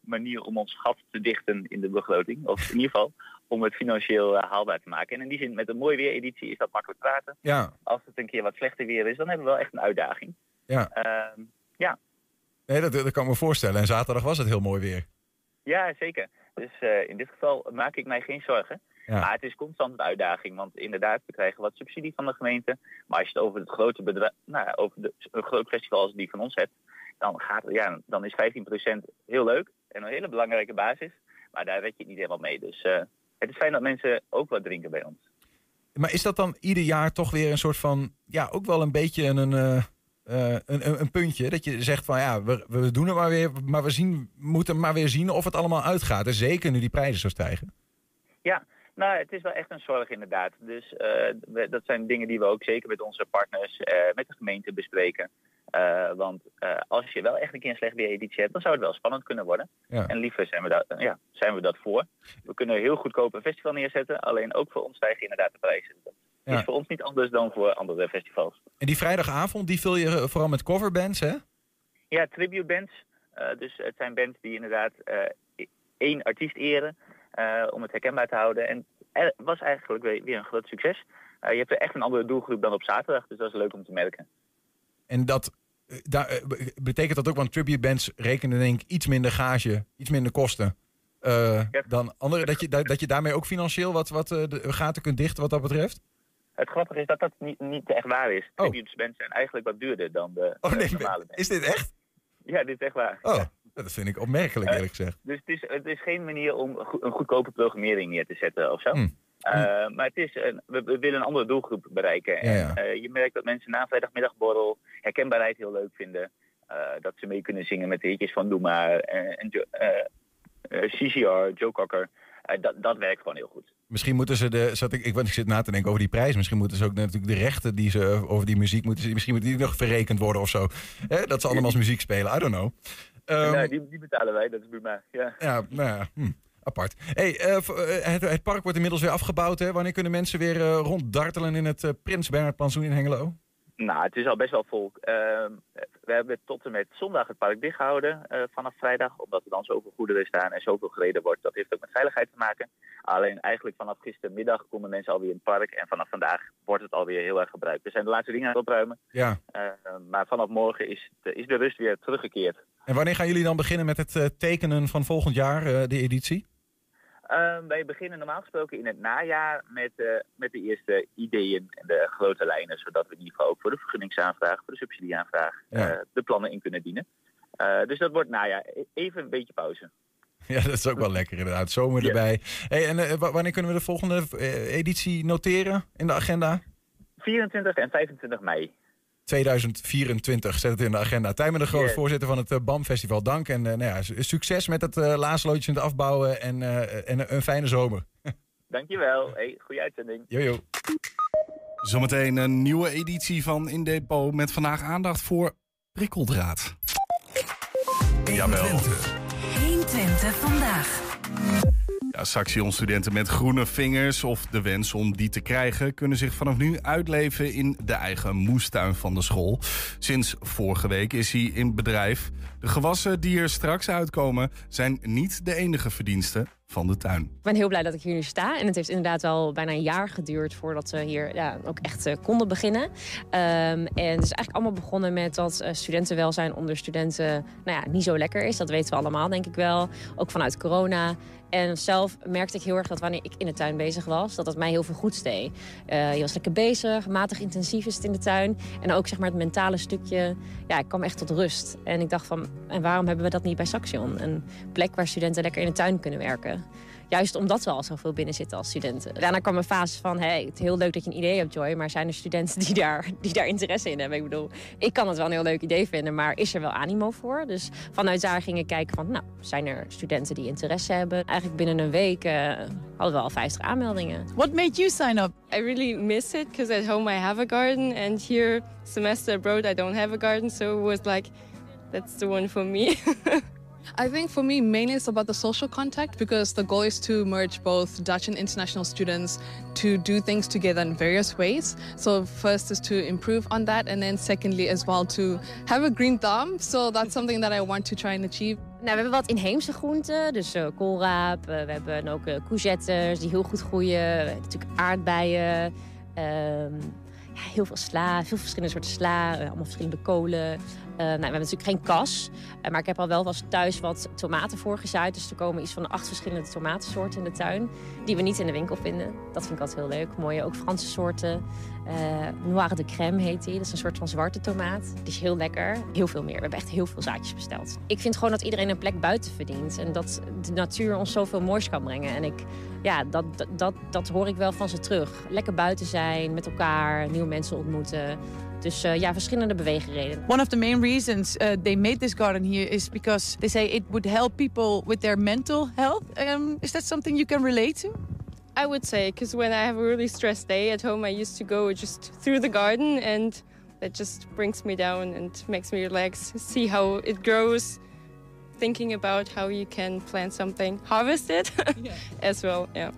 manier om ons gat te dichten in de begroting. Of in ieder geval om het financieel eh, haalbaar te maken. En in die zin, met een mooi weereditie is dat makkelijk praten. Ja, Als het een keer wat slechter weer is, dan hebben we wel echt een uitdaging. ja. Ehm, ja. Nee, dat, dat kan ik me voorstellen. En zaterdag was het heel mooi weer. ja, zeker. Dus eh, in dit geval maak ik mij geen zorgen. Ja. Maar het is constant een uitdaging. Want inderdaad, we krijgen wat subsidie van de gemeente. Maar als je het over het grote bedrijf, nou, over de, een groot festival als die van ons hebt, dan, gaat, ja, dan is 15% heel leuk en een hele belangrijke basis. Maar daar red je het niet helemaal mee. Dus eh, het is fijn dat mensen ook wat drinken bij ons. Maar is dat dan ieder jaar toch weer een soort van, ja, ook wel een beetje een, eh, eh, een, een, een puntje? Dat je zegt van, ja, we, we doen het maar weer, maar we zien, moeten maar weer zien of het allemaal uitgaat. En zeker nu die prijzen zo stijgen. Ja, nou, het is wel echt een zorg inderdaad. Dus eh, we- dat zijn dingen die we ook zeker met onze partners, met de gemeente bespreken. Eh, want eh, als je wel echt een keer een slecht weer-editie hebt, dan zou het wel spannend kunnen worden. Ja. En liever zijn we, daar, ja, zijn we dat voor. We kunnen heel goedkoop een festival neerzetten, alleen ook voor ons stijgen inderdaad de prijzen. Dat Ja. Is voor ons niet anders dan voor andere festivals. En die vrijdagavond, die vul je eh, vooral met coverbands, hè? Ja, tribute bands. Eh, dus het zijn bands die inderdaad eh, e- één artiest eren eh, om het herkenbaar te houden. En het was eigenlijk weer, een groot succes. Eh, je hebt er echt een andere doelgroep dan op zaterdag, dus dat is leuk om te merken. En dat eh, daar, eh, be- betekent dat ook, want tribute bands rekenen denk ik iets minder gage, iets minder kosten. eh, Ja. dan andere, dat je, dat, dat je daarmee ook financieel wat, wat eh, de gaten kunt dichten wat dat betreft? Het grappige is dat dat niet, niet echt waar is. Oh. Tribute bands zijn eigenlijk wat duurder dan de Oh nee, normale bands. is dit echt? Ja, dit is echt waar. Oh, dat vind ik opmerkelijk Eh, eerlijk gezegd. Dus het is, het is geen manier om een goedkope programmering neer te zetten of zo. Hmm. Eh, maar het is een, we, we willen een andere doelgroep bereiken. Ja, ja. En eh, je merkt dat mensen na vrijdagmiddagborrel herkenbaarheid heel leuk vinden. Eh, dat ze mee kunnen zingen met de hitjes van Doe Maar en, CCR, Joe Cocker. Dat, dat werkt gewoon heel goed. Misschien moeten ze de. Zat ik, ik, want ik zit na te denken over die prijs. Misschien moeten ze ook natuurlijk de rechten die ze over die muziek moeten. Misschien moeten die nog verrekend worden of zo. Hè, dat ze allemaal als muziek spelen. I don't know. Ehm, die, die betalen wij, dat is prima. Ja. Ja, nou ja, hm, apart. Hey, eh, eh, het, het park wordt inmiddels weer afgebouwd. Hè? Wanneer kunnen mensen weer eh, ronddartelen in het Prins Bernhard plantsoen in Hengelo? Nou, het is al best wel vol. Ehm, we hebben tot en met zondag het park dichtgehouden eh, vanaf vrijdag. Omdat er dan zoveel goederen staan en zoveel gereden wordt. Dat heeft ook met veiligheid te maken. Alleen eigenlijk vanaf gistermiddag komen mensen alweer in het park. En vanaf vandaag wordt het alweer heel erg gebruikt. We zijn de laatste dingen aan het opruimen. Ja. Eh, maar vanaf morgen is de, is de rust weer teruggekeerd. En wanneer gaan jullie dan beginnen met het tekenen van volgend jaar, de editie? Ehm, wij beginnen normaal gesproken in het najaar met, eh, met de eerste ideeën en de grote lijnen. Zodat we in ieder geval ook voor de vergunningsaanvraag, voor de subsidieaanvraag, Ja. eh, de plannen in kunnen dienen. Eh, dus dat wordt najaar. E- Even een beetje pauze. Ja, dat is ook wel lekker inderdaad. Zomer Ja. erbij. Hey, en wa- wanneer kunnen we de volgende editie noteren in de agenda? 24 en 25 mei. 2024, zet het in de agenda. Tijmen de Groot, Yes. voorzitter van het eh, BAM Festival. Dank en eh, nou ja, su- succes met het uh, laatste in het afbouwen en, eh, en een- een fijne zomer. Dankjewel. Hey, goede uitzending. Jojo. Zometeen een nieuwe editie van In Depot met vandaag aandacht voor prikkeldraad. Jawel. 120 vandaag. Ja, Saxion-studenten met groene vingers of de wens om die te krijgen... kunnen zich vanaf nu uitleven in de eigen moestuin van de school. Sinds vorige week is hij in bedrijf. De gewassen die er straks uitkomen zijn niet de enige verdiensten van de tuin. Ik ben heel blij dat ik hier nu sta. En het heeft inderdaad al bijna een jaar geduurd voordat we hier ja, ook echt eh, konden beginnen. Ehm, en het is eigenlijk allemaal begonnen met dat eh, studentenwelzijn onder studenten nou ja, niet zo lekker is. Dat weten we allemaal, denk ik wel. Ook vanuit corona. En zelf merkte ik heel erg dat wanneer ik in de tuin bezig was, dat dat mij heel veel goeds deed. Eh, je was lekker bezig, matig intensief is het in de tuin. En ook zeg maar het mentale stukje, ja, ik kwam echt tot rust. En ik dacht van, en waarom hebben we dat niet bij Saxion? Een plek waar studenten lekker in de tuin kunnen werken. Juist omdat we al zoveel binnen zitten als studenten. Daarna kwam een fase van, hey, het is heel leuk dat je een idee hebt, Joy. Maar zijn er studenten die daar, die daar interesse in hebben? Ik bedoel, ik kan het wel een heel leuk idee vinden, maar is er wel animo voor? Dus vanuit daar gingen kijken van, nou, zijn er studenten die interesse hebben? Eigenlijk binnen een week uh, hadden we al 50 aanmeldingen. What made you sign up? I really miss it because at home I have a garden and here semester abroad I don't have a garden. So it was like, that's the one for me. I think for me, mainly it's about the social contact because the goal is to merge both Dutch and international students to do things together in various ways. So, first is to improve on that, and then secondly, as well, to have a green thumb. So, that's something that I want to try and achieve. Nou, we hebben wat inheemse groenten, dus uh, koolraap. Uh, we hebben ook uh, courgettes die heel goed groeien. We hebben natuurlijk aardbeien. Um, ja, heel veel sla, veel verschillende soorten sla, allemaal verschillende kolen. Uh, nou, we hebben natuurlijk geen kas, uh, maar ik heb al wel was thuis wat tomaten voorgezaaid. Dus er komen iets van acht verschillende tomatensoorten in de tuin. Die we niet in de winkel vinden. Dat vind ik altijd heel leuk. Mooie, ook Franse soorten. Uh, Noire de crème heet die. Dat is een soort van zwarte tomaat. Die is heel lekker. Heel veel meer. We hebben echt heel veel zaadjes besteld. Ik vind gewoon dat iedereen een plek buiten verdient. En dat de natuur ons zoveel moois kan brengen. En ik, ja, dat, dat, dat hoor ik wel van ze terug. Lekker buiten zijn, met elkaar, nieuwe mensen ontmoeten. Dus uh, ja, verschillende beweegredenen. One of the main reasons uh, they made this garden here is because they say it would help people with their mental health. Um, is that something you can relate to? I would say, because when I have a really stressed day at home, I used to go just through the garden and that just brings me down and makes me relax. See how it grows, thinking about how you can plant something, harvest it yeah. as well. Yeah.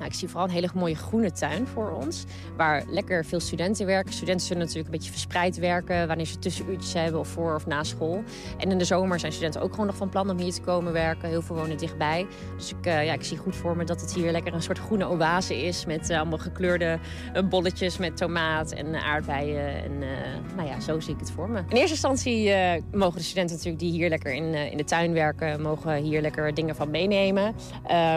Nou, ik zie vooral een hele mooie groene tuin voor ons. Waar lekker veel studenten werken. Studenten zullen natuurlijk een beetje verspreid werken. Wanneer ze tussenuurtjes hebben of voor of na school. En in de zomer zijn studenten ook gewoon nog van plan om hier te komen werken. Heel veel wonen dichtbij. Dus ik, uh, ja, ik zie goed voor me dat het hier lekker een soort groene oase is. Met uh, allemaal gekleurde uh, bolletjes met tomaat en aardbeien. En nou ja, zo zie ik het voor me. In eerste instantie mogen de studenten natuurlijk die hier lekker in, in de tuin werken... mogen hier lekker dingen van meenemen.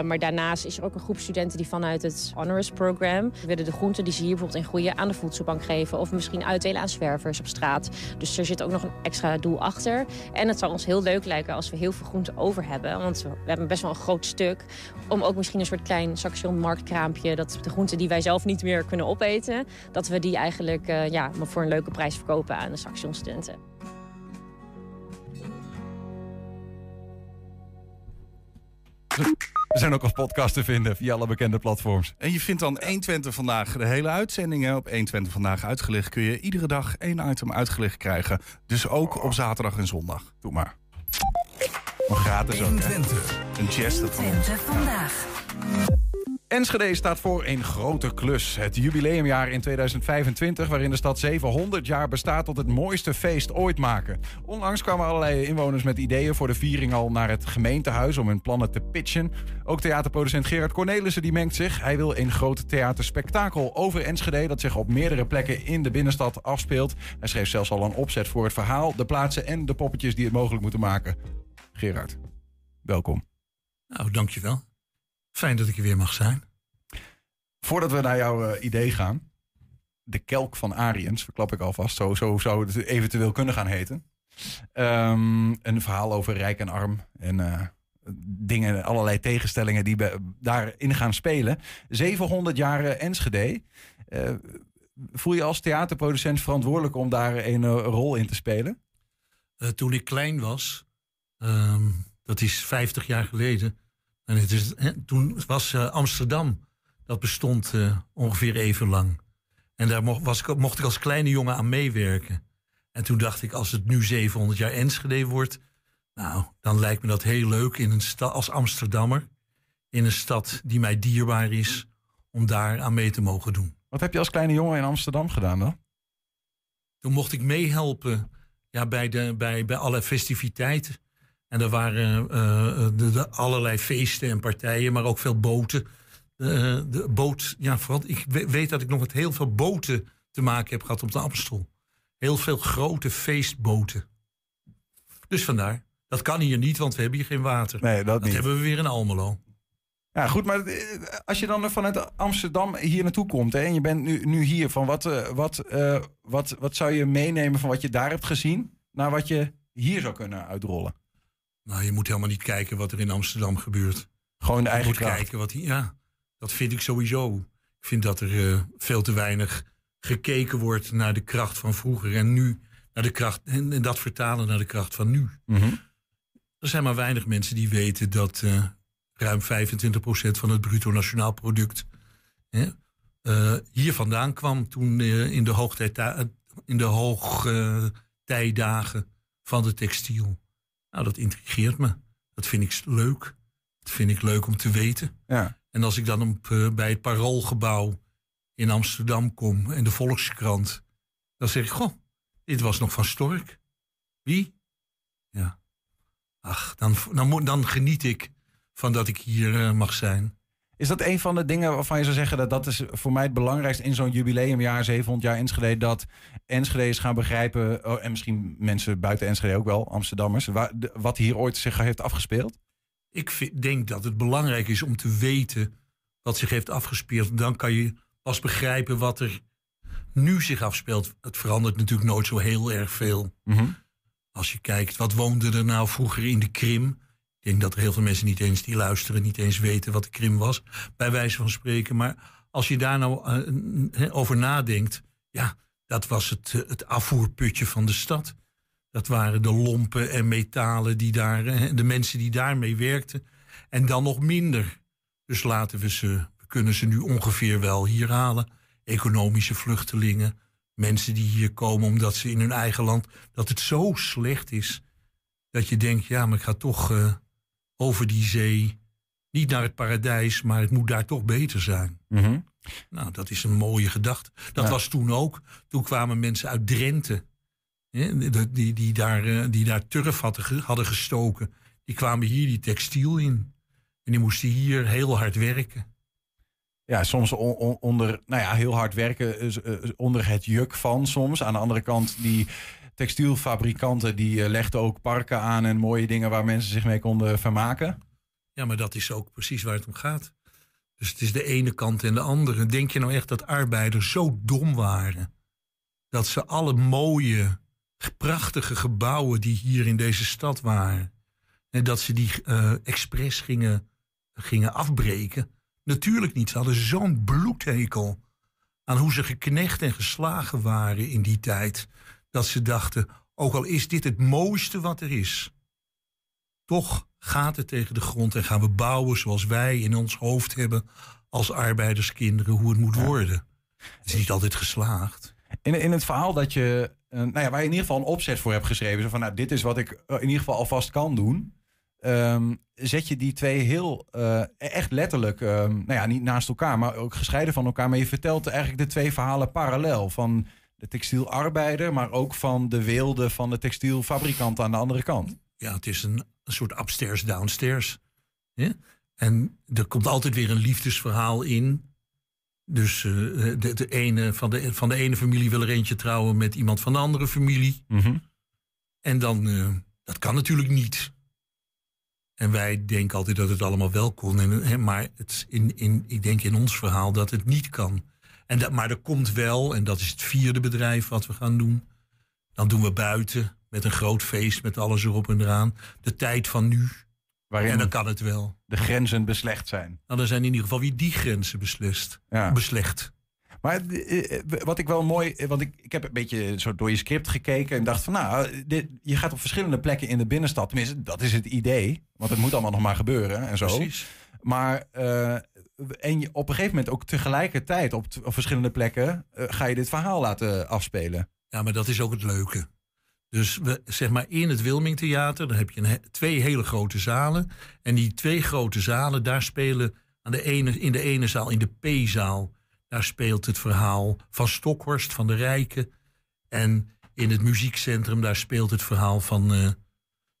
maar daarnaast is er ook een groep studenten die vanuit het Honoris Program... willen de groenten die ze hier bijvoorbeeld in groeien aan de voedselbank geven... of misschien uitdelen aan zwervers op straat. Dus er zit ook nog een extra doel achter. En het zou ons heel leuk lijken als we heel veel groenten over hebben. Want we hebben best wel een groot stuk. Om ook misschien een soort klein Saxion marktkraampje... dat de groenten die wij zelf niet meer kunnen opeten... dat we die eigenlijk uh, ja, voor een leuke prijs verkopen aan de Saxion studenten. We zijn ook als podcast te vinden via alle bekende platforms. En je vindt dan 120 vandaag de hele uitzendingen. Op 120 vandaag uitgelicht kun je iedere dag één item uitgelicht krijgen. Dus ook op zaterdag en zondag. Doe maar. Nog gratis ook, hè? Een chest vandaag. Enschede staat voor een grote klus. Het jubileumjaar in 2025, waarin de stad 700 jaar bestaat tot het mooiste feest ooit maken. Onlangs kwamen allerlei inwoners met ideeën voor de viering al naar het gemeentehuis om hun plannen te pitchen. Ook theaterproducent Gerard Cornelissen die mengt zich. Hij wil een groot theaterspektakel over Enschede dat zich op meerdere plekken in de binnenstad afspeelt. Hij schreef zelfs al een opzet voor het verhaal, de plaatsen en de poppetjes die het mogelijk moeten maken. Gerard, welkom. Nou, dankjewel. Fijn dat ik er weer mag zijn. Voordat we naar jouw uh, idee gaan. De kelk van Ariens, verklap ik alvast. Zo, zo zou het eventueel kunnen gaan heten. Um, een verhaal over rijk en arm. En uh, dingen, allerlei tegenstellingen die daarin gaan spelen. 700 jaar Enschede. Uh, voel je als theaterproducent verantwoordelijk om daar een rol in te spelen? toen ik klein was, um, dat is 50 jaar geleden en het is, hè, toen was uh, Amsterdam, dat bestond uh, ongeveer even lang. En daar mocht, was, mocht ik als kleine jongen aan meewerken. En toen dacht ik, als het nu 700 jaar Enschede wordt... nou, dan lijkt me dat heel leuk in een stad als Amsterdammer... in een stad die mij dierbaar is, om daar aan mee te mogen doen. Wat heb je als kleine jongen in Amsterdam gedaan dan? Toen mocht ik meehelpen ja, bij, de, bij, bij alle festiviteiten. En er waren uh, de, de allerlei feesten en partijen, maar ook veel boten. Uh, de boot, ja, vooral, ik weet dat ik nog met heel veel boten te maken heb gehad op de Amstel. Heel veel grote feestboten. Dus vandaar. Dat kan hier niet, want we hebben hier geen water. Nee, dat, dat hebben we weer in Almelo. Ja, goed, maar als je dan vanuit Amsterdam hier naartoe komt hè, en je bent nu, nu hier, van wat, wat, uh, wat, wat zou je meenemen van wat je daar hebt gezien naar wat je hier zou kunnen uitrollen? Nou, je moet helemaal niet kijken wat er in Amsterdam gebeurt. Gewoon de eigen je moet kracht. kijken wat. Ja, dat vind ik sowieso. Ik vind dat er uh, veel te weinig gekeken wordt naar de kracht van vroeger en nu naar de kracht en, en dat vertalen naar de kracht van nu. Mm -hmm. Er zijn maar weinig mensen die weten dat uh, ruim 25% van het bruto nationaal product hè, uh, hier vandaan kwam toen in de hoogtijdagen in de hoogtijdagen van de textiel. Nou, dat intrigeert me. Dat vind ik leuk. Dat vind ik leuk om te weten. Ja. En als ik dan op, uh, bij het Paroolgebouw in Amsterdam kom en de Volkskrant, dan zeg ik: Goh, dit was nog van Stork. Wie? Ja. Ach, dan, dan, dan geniet ik van dat ik hier uh, mag zijn. Is dat een van de dingen waarvan je zou zeggen dat dat is voor mij het belangrijkste in zo'n jubileumjaar, 700 jaar Enschede, dat Enschede's gaan begrijpen, oh, en misschien mensen buiten Enschede ook wel, Amsterdammers, waar, de, wat hier ooit zich heeft afgespeeld? Ik vind, denk dat het belangrijk is om te weten wat zich heeft afgespeeld. Dan kan je pas begrijpen wat er nu zich afspeelt. Het verandert natuurlijk nooit zo heel erg veel. Mm -hmm. Als je kijkt, wat woonde er nou vroeger in de Krim? Ik denk dat er heel veel mensen niet eens die luisteren, niet eens weten wat de Krim was, bij wijze van spreken. Maar als je daar nou uh, over nadenkt, ja, dat was het, uh, het afvoerputje van de stad. Dat waren de lompen en metalen die daar, uh, de mensen die daarmee werkten. En dan nog minder. Dus laten we ze, we kunnen ze nu ongeveer wel hier halen. Economische vluchtelingen, mensen die hier komen omdat ze in hun eigen land, dat het zo slecht is. Dat je denkt, ja, maar ik ga toch over die zee niet naar het paradijs, maar het moet daar toch beter zijn. Mhm. Nou, dat is een mooie gedachte. Dat Ja. was toen ook. Toen kwamen mensen uit Drenthe, hè, die, die, daar, eh, die daar turf hadden, ge- hadden gestoken. Die kwamen hier die textiel in. En die moesten hier heel hard werken. Ja, soms on- on- onder, nou ja, heel hard werken, eh, eh, onder het juk van soms. Aan de andere kant, die textielfabrikanten die eh, legden ook parken aan en mooie dingen waar mensen zich mee konden vermaken. Ja, maar dat is ook precies waar het om gaat. Dus het is de ene kant en de andere. Denk je nou echt dat arbeiders zo dom waren? Dat ze alle mooie, prachtige gebouwen die hier in deze stad waren... en dat ze die eh expres gingen, gingen afbreken? Natuurlijk niet. Ze hadden zo'n bloedhekel aan hoe ze geknecht en geslagen waren in die tijd... dat ze dachten, ook al is dit het mooiste wat er is... Toch gaat het tegen de grond en gaan we bouwen zoals wij in ons hoofd hebben als arbeiderskinderen hoe het moet worden. Het is niet altijd geslaagd. In, in het verhaal dat je, eh, nou ja, waar je in ieder geval een opzet voor hebt geschreven. Zo van, nou, dit is wat ik eh, in ieder geval alvast kan doen. ehm, zet je die twee heel, eh, echt letterlijk, ehm, nou ja, niet naast elkaar, maar ook gescheiden van elkaar. Maar je vertelt eigenlijk de twee verhalen parallel. Van de textielarbeider, maar ook van de weelde van de textielfabrikant aan de andere kant. Ja, het is een, een soort upstairs, downstairs. hè? En er komt altijd weer een liefdesverhaal in. Dus eh, de, de ene, van, de, van de ene familie wil er eentje trouwen met iemand van de andere familie. En dan, eh, dat kan natuurlijk niet. En wij denken altijd dat het allemaal wel kon. En, hè, maar het, in, in, ik denk in ons verhaal dat het niet kan. En dat, maar er komt wel, en dat is het vierde bedrijf wat we gaan doen. Dan doen we buiten met een groot feest met alles erop en eraan. De tijd van nu. Waarin en dan kan het wel. de grenzen beslecht zijn. Nou, dan zijn in ieder geval wie die grenzen beslist. Ja. Beslecht. Maar eh, eh, wat ik wel mooi, eh, want ik, ik heb een beetje zo door je script gekeken en dacht van nou, dit, je gaat op verschillende plekken in de binnenstad. Tenminste, dat is het idee. Want het moet allemaal nog maar gebeuren en zo. Precies. Maar en je, op een gegeven moment ook tegelijkertijd op, op verschillende plekken eh, ga je dit verhaal laten afspelen. Ja, maar dat is ook het leuke. Dus we, zeg maar in het Wilmingtheater, daar heb je een, twee hele grote zalen. En die twee grote zalen, daar spelen aan de ene, in de ene zaal, in de P-zaal, daar speelt het verhaal van Stokhorst, van de Rijken. En in het muziekcentrum, daar speelt het verhaal van, eh,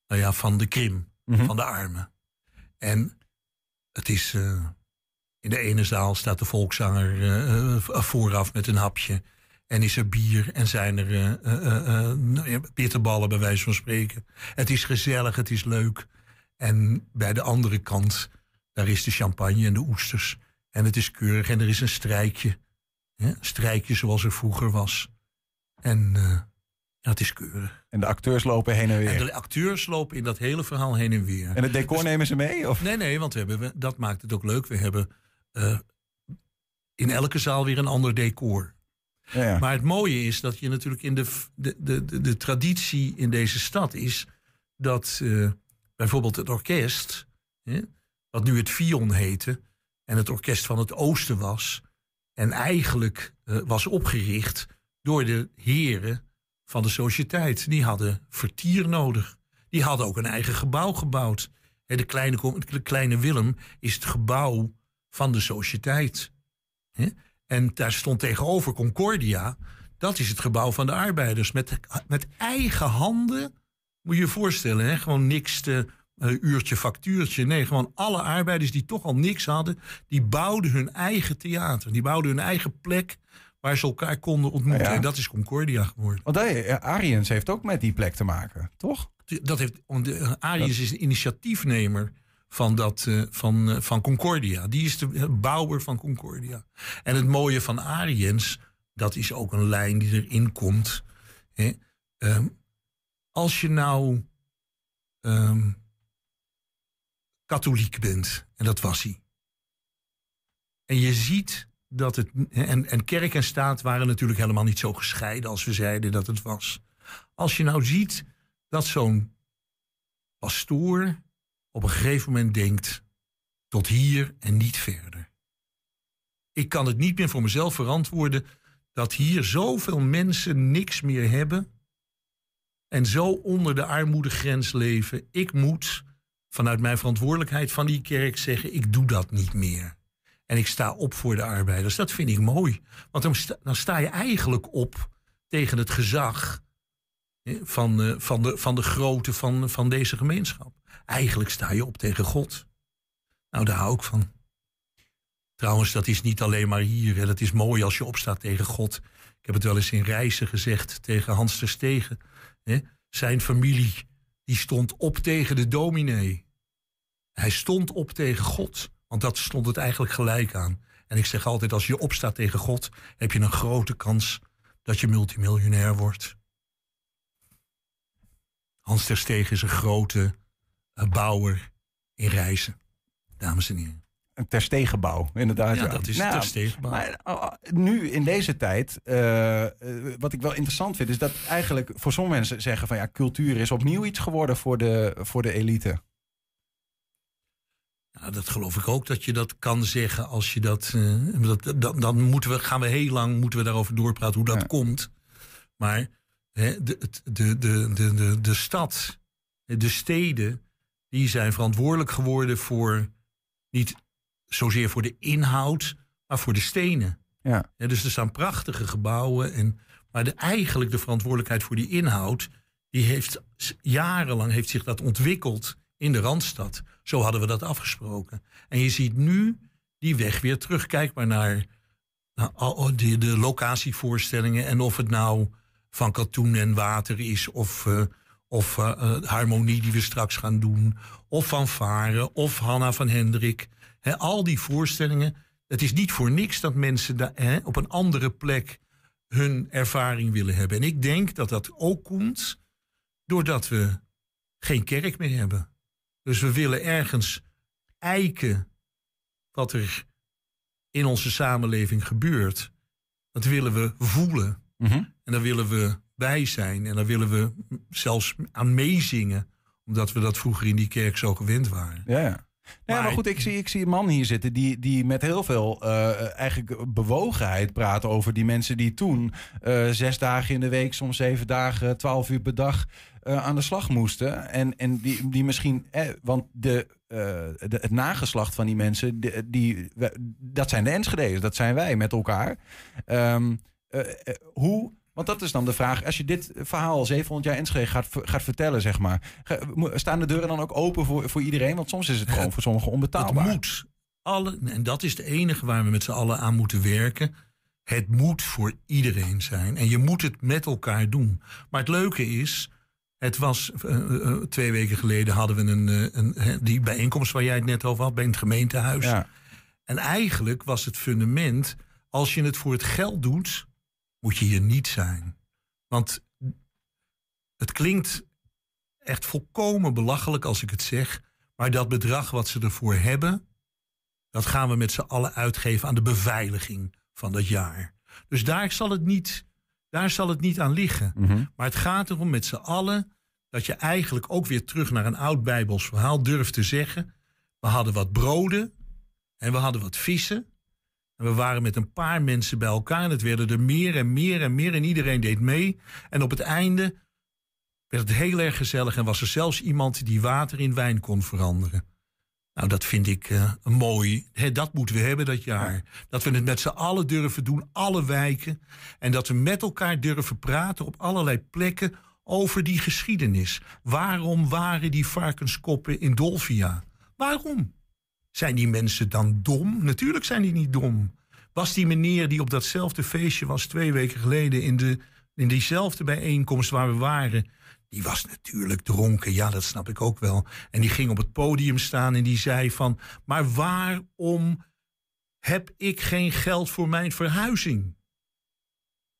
nou ja, van de Krim, van de armen. En het is. eh, in de ene zaal staat de volkszanger eh, eh, vooraf met een hapje. En is er bier en zijn er nou ja, bitterballen, bij wijze van spreken. Het is gezellig, het is leuk. En bij de andere kant, daar is de champagne en de oesters. En het is keurig en er is een strijkje. Hè? Een strijkje zoals er vroeger was. En ja, het is keurig. En de acteurs lopen heen en weer. En de acteurs lopen in dat hele verhaal heen en weer. En het decor nemen ze mee? Of? Nee, nee, want we hebben, dat maakt het ook leuk. We hebben eh, in elke zaal weer een ander decor. Ja, ja. Maar het mooie is dat je natuurlijk in de, de, de, de, de traditie in deze stad is dat eh, bijvoorbeeld het orkest, hè, wat nu het Fion heette, en het orkest van het Oosten was, en eigenlijk eh, was opgericht door de heren van de sociëteit. Die hadden vertier nodig. Die hadden ook een eigen gebouw gebouwd. Hè, De kleine, de kleine Willem is het gebouw van de sociëteit. En daar stond tegenover Concordia. Dat is het gebouw van de arbeiders. Met, met eigen handen. Moet je je voorstellen, hè? gewoon niks te, eh, uurtje factuurtje. Nee, gewoon alle arbeiders die toch al niks hadden. Die bouwden hun eigen theater. Die bouwden hun eigen plek waar ze elkaar konden ontmoeten. Ja, ja. En dat is Concordia geworden. Want eh, Ariens heeft ook met die plek te maken, toch? Dat heeft, de, Arius is de initiatiefnemer van, dat, eh, van, eh, van Concordia. Die is de bouwer van Concordia. En het mooie van Ariens, dat is ook een lijn die erin komt. Hè? Ehm, als je nou ehm, katholiek bent, en dat was hij. En je ziet dat het. En, en kerk en staat waren natuurlijk helemaal niet zo gescheiden als we zeiden dat het was. Als je nou ziet dat zo'n pastoor op een gegeven moment denkt: tot hier en niet verder. Ik kan het niet meer voor mezelf verantwoorden dat hier zoveel mensen niks meer hebben en zo onder de armoedegrens leven. Ik moet vanuit mijn verantwoordelijkheid van die kerk zeggen: ik doe dat niet meer. En ik sta op voor de arbeiders. Dat vind ik mooi. Want dan sta, je eigenlijk op tegen het gezag van, eh, van, de, van de grootte van, van deze gemeenschap. Eigenlijk sta je op tegen God. Nou, daar hou ik van. Trouwens, dat is niet alleen maar hier. Hè. Dat is mooi als je opstaat tegen God. Ik heb het wel eens in reizen gezegd tegen Hans ter Stegen. Zijn familie die stond op tegen de dominee. Hij stond op tegen God. Want dat stond het eigenlijk gelijk aan. En ik zeg altijd, als je opstaat tegen God... heb je een grote kans dat je multimiljonair wordt. Hans ter Stegen is een grote eh, bouwer in reizen. Dames en heren. Een terstegenbouw, inderdaad. Ja, dat is Nou, terstegenbouw. Maar uh, nu, in deze tijd, eh, eh, wat ik wel interessant vind... is dat eigenlijk voor sommige mensen zeggen van... ja, cultuur is opnieuw iets geworden voor de, voor de elite. Nou, dat geloof ik ook dat je dat kan zeggen als je dat. dat dan, dan moeten we, gaan we heel lang moeten we daarover doorpraten hoe dat komt. Maar de, de, de, de, de, de stad, de steden, die zijn verantwoordelijk geworden voor niet zozeer voor de inhoud, maar voor de stenen. Ja. dus er staan prachtige gebouwen. En, maar de, eigenlijk de verantwoordelijkheid voor die inhoud, die heeft jarenlang heeft zich dat ontwikkeld in de Randstad. Zo hadden we dat afgesproken. En je ziet nu die weg weer terug. Kijk maar naar, naar al- de, de locatievoorstellingen. En of het nou van katoen en water is. Of, eh, of eh, eh, harmonie die we straks gaan doen. Of van Varen. Of Hanna van Hendrik. Al die voorstellingen. Het is niet voor niks dat mensen daar op een andere plek hun ervaring willen hebben. En ik denk dat dat ook komt doordat we geen kerk meer hebben. Dus we willen ergens eiken wat er in onze samenleving gebeurt. Dat willen we voelen. En daar willen we bij zijn. En daar willen we zelfs aan meezingen. Omdat we dat vroeger in die kerk zo gewend waren. Ja, ja. Ja, maar goed, ik zie, ik zie een man hier zitten die, die met heel veel eh, eigenlijk bewogenheid praat over die mensen die toen eh, zes dagen in de week, soms zeven dagen, twaalf uur per dag eh, aan de slag moesten. En, en die, die misschien, eh, want de, de, het nageslacht van die mensen, die, die, dat zijn de Enschede's, dat zijn wij met elkaar. Ehm, eh, eh, hoe, want dat is dan de vraag, als je dit verhaal 700 jaar Enschede gaat, gaat vertellen, zeg maar, staan de deuren dan ook open voor, voor iedereen? Want soms is het gewoon voor sommigen onbetaalbaar. Het moet. Alle, en dat is het enige waar we met z'n allen aan moeten werken. Het moet voor iedereen zijn. En je moet het met elkaar doen. Maar het leuke is. Het was eh, eh, twee weken geleden hadden we een, eh, een, eh, die bijeenkomst waar jij het net over had bij het gemeentehuis. Ja. En eigenlijk was het fundament. Als je het voor het geld doet, moet je hier niet zijn. Want het klinkt echt volkomen belachelijk als ik het zeg. Maar dat bedrag wat ze ervoor hebben, dat gaan we met z'n allen uitgeven aan de beveiliging van dat jaar. Dus daar zal het niet, daar zal het niet aan liggen. Maar het gaat erom met z'n allen dat je eigenlijk ook weer terug naar een oud Bijbels verhaal durft te zeggen. We hadden wat broden en we hadden wat vissen. En we waren met een paar mensen bij elkaar en het werden er meer en meer en meer en iedereen deed mee. En op het einde werd het heel erg gezellig en was er zelfs iemand die water in wijn kon veranderen. Nou, dat vind ik eh, mooi. Dat moeten we hebben dat jaar. Dat we het met z'n allen durven doen, alle wijken. En dat we met elkaar durven praten op allerlei plekken over die geschiedenis. Waarom waren die varkenskoppen in Dolvia? Waarom? Zijn die mensen dan dom? Natuurlijk zijn die niet dom. Was die meneer die op datzelfde feestje was twee weken geleden in, de, in diezelfde bijeenkomst waar we waren, die was natuurlijk dronken. Ja, dat snap ik ook wel. En die ging op het podium staan en die zei van, maar waarom heb ik geen geld voor mijn verhuizing?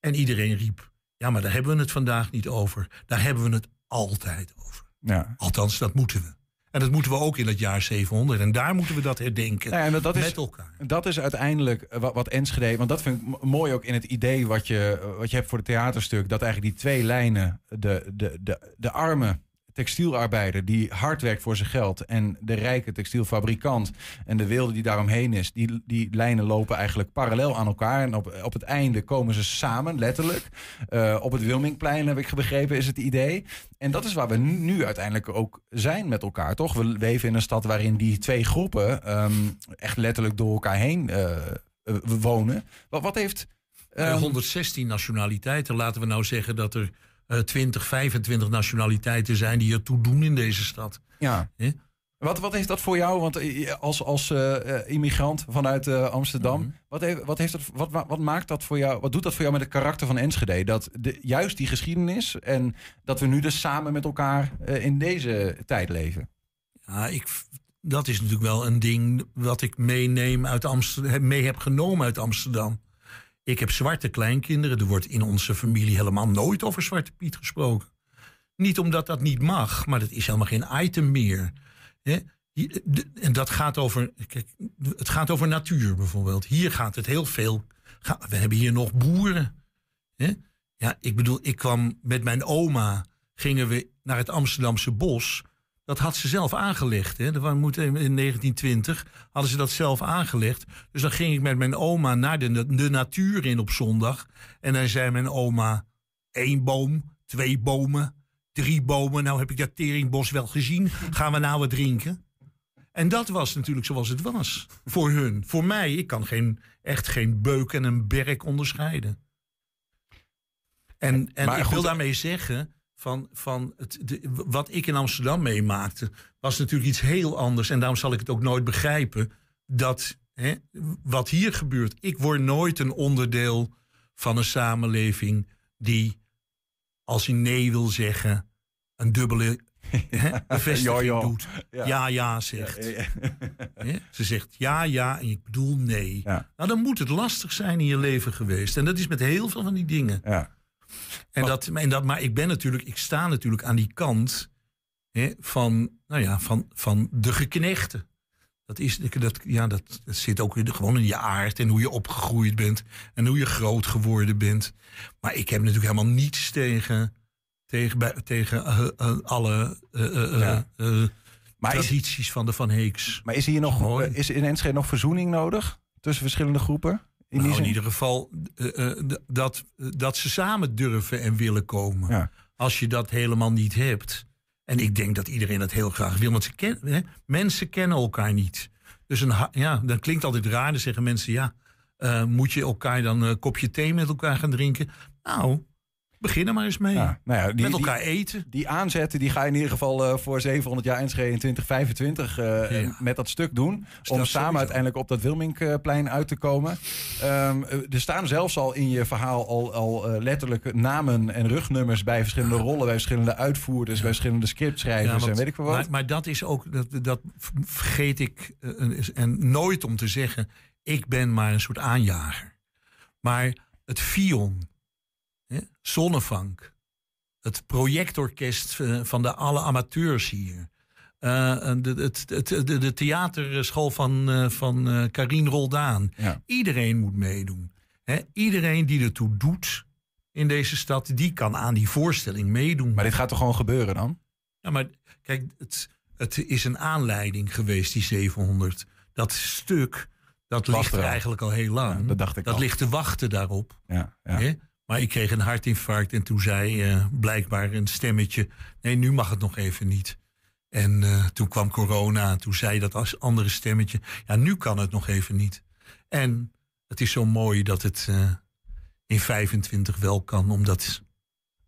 En iedereen riep, ja, maar daar hebben we het vandaag niet over. Daar hebben we het altijd over. Ja. Althans, dat moeten we. En dat moeten we ook in het jaar 700. En daar moeten we dat herdenken. Nou ja, en dat, dat met is, elkaar. Dat is uiteindelijk eh, wat, wat Enschede... Want dat vind ik mooi ook in het idee wat je, wat je hebt voor het theaterstuk. Dat eigenlijk die twee lijnen, de, de, de, de arme textielarbeider die hard werkt voor zijn geld en de rijke textielfabrikant en de wilde die daaromheen is, die, die lijnen lopen eigenlijk parallel aan elkaar. En op, op het einde komen ze samen, letterlijk. Uh, op het Wilmingplein heb ik begrepen, is het idee. En dat is waar we nu, uiteindelijk ook zijn met elkaar, toch? We leven in een stad waarin die twee groepen um, echt letterlijk door elkaar heen uh, wonen. Wat, wat heeft. Um... 116 nationaliteiten. Laten we nou zeggen dat er uh, 20, 25 nationaliteiten zijn die ertoe doen in deze stad. Ja. Wat, wat heeft dat voor jou, want als, als uh, immigrant vanuit uh, Amsterdam, mm -hmm. wat, heeft, wat, heeft dat, wat, wat, maakt dat voor jou, wat doet dat voor jou met het karakter van Enschede? Dat de, juist die geschiedenis en dat we nu dus samen met elkaar uh, in deze tijd leven? Ja, ik, dat is natuurlijk wel een ding wat ik meeneem uit Amsterdam, mee heb genomen uit Amsterdam. Ik heb zwarte kleinkinderen. Er wordt in onze familie helemaal nooit over Zwarte Piet gesproken. Niet omdat dat niet mag, maar dat is helemaal geen item meer. En dat gaat over. Kijk, het gaat over natuur bijvoorbeeld. Hier gaat het heel veel. We hebben hier nog boeren. Ja, ik bedoel, ik kwam met mijn oma. Gingen we naar het Amsterdamse bos. Dat had ze zelf aangelegd. Hè. Dat moet in 1920 hadden ze dat zelf aangelegd. Dus dan ging ik met mijn oma naar de, de natuur in op zondag. En dan zei mijn oma: één boom, twee bomen, drie bomen. Nou heb ik dat teringbos wel gezien. Gaan we nou wat drinken? En dat was natuurlijk zoals het was. Voor hun. Voor mij, ik kan geen, echt geen beuk en een berk onderscheiden. En, en ik wil daarmee zeggen van, van het, de, wat ik in Amsterdam meemaakte, was natuurlijk iets heel anders. En daarom zal ik het ook nooit begrijpen dat hè, wat hier gebeurt. Ik word nooit een onderdeel van een samenleving die, als hij nee wil zeggen, een dubbele hè, bevestiging Jo, jo. doet. Ja. Ja, ja, zegt. Ja? Ze zegt ja, ja en ik bedoel nee. Nou, dan moet het lastig zijn in je leven geweest. En dat is met heel veel van die dingen. En dat, en dat, maar ik ben natuurlijk, ik sta natuurlijk aan die kant hè, van, nou ja, van, van de geknechten. Dat, is, dat, ja, dat, dat zit ook in- gewoon in je aard en hoe je opgegroeid bent en hoe je groot geworden bent. Maar ik heb natuurlijk helemaal niets tegen, tegen, bij- tegen eh, eh, alle Ja. eh, Maar is- tradities van de Van Heeks. Maar is hier nog, is in Enschede nog verzoening nodig tussen verschillende groepen? In nou, in ieder geval eh, eh, dat, dat ze samen durven en willen komen. Als je dat helemaal niet hebt. En ik denk dat iedereen dat heel graag wil. Want ze hè, mensen kennen elkaar niet. Dus een, ja, dat klinkt altijd raar. Dan zeggen mensen, ja, eh, moet je elkaar dan een kopje thee met elkaar gaan drinken? Nou, begin er maar eens mee. Ja, nou ja, die- met elkaar die- eten. Die aanzetten die ga je in ieder geval eh, voor 700 jaar Enschede in 2025 eh, met dat stuk doen. om samen sowieso. uiteindelijk op dat Wilminkplein uit te komen. Ehm, eh, er staan zelfs al in je verhaal al, al letterlijk namen en rugnummers bij verschillende rollen, bij verschillende uitvoerders, bij verschillende scriptschrijvers want- en weet ik veel wat. Maar, maar dat is ook, dat, dat vergeet ik en nooit om te zeggen. Ik ben maar een soort aanjager. Maar het Fion, Zonnevank, het projectorkest eh, van de alle amateurs hier. eh, de, het, het, de, de theaterschool van, eh van eh Karien Roldaan. Iedereen moet meedoen. Hè? Iedereen die ertoe doet in deze stad, die kan aan die voorstelling meedoen. Maar dit gaat toch gewoon gebeuren dan? Ja, maar kijk, het, het is een aanleiding geweest, die 700. Dat stuk, dat ligt er eigenlijk al heel lang. dat dacht ik Dat al. ligt te wachten daarop. Ja, ja. Maar ik kreeg een hartinfarct en toen zei eh, blijkbaar een stemmetje... nee, nu mag het nog even niet. En eh, toen kwam corona en toen zei dat als andere stemmetje... ja, nu kan het nog even niet. En het is zo mooi dat het eh, in 25 wel kan... omdat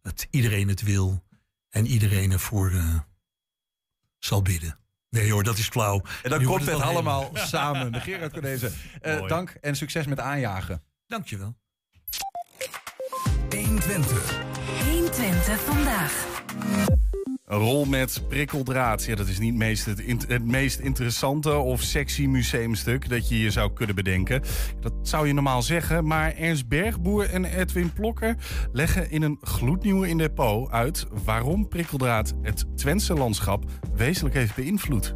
het, iedereen het wil en iedereen ervoor zal bidden. Nee hoor, dat is flauw. En dan komt het allemaal samen. De Gerard Mooi. dank en succes met aanjagen. Dankjewel. 120. 120 vandaag. Een rol met prikkeldraad. Ja, dat is niet meest het, meest interessante of sexy museumstuk dat je je zou kunnen bedenken. Dat zou je normaal zeggen, maar Ernst Bergboer en Edwin Plokker leggen in een gloednieuwe in depot uit waarom prikkeldraad het Twentse landschap wezenlijk heeft beïnvloed.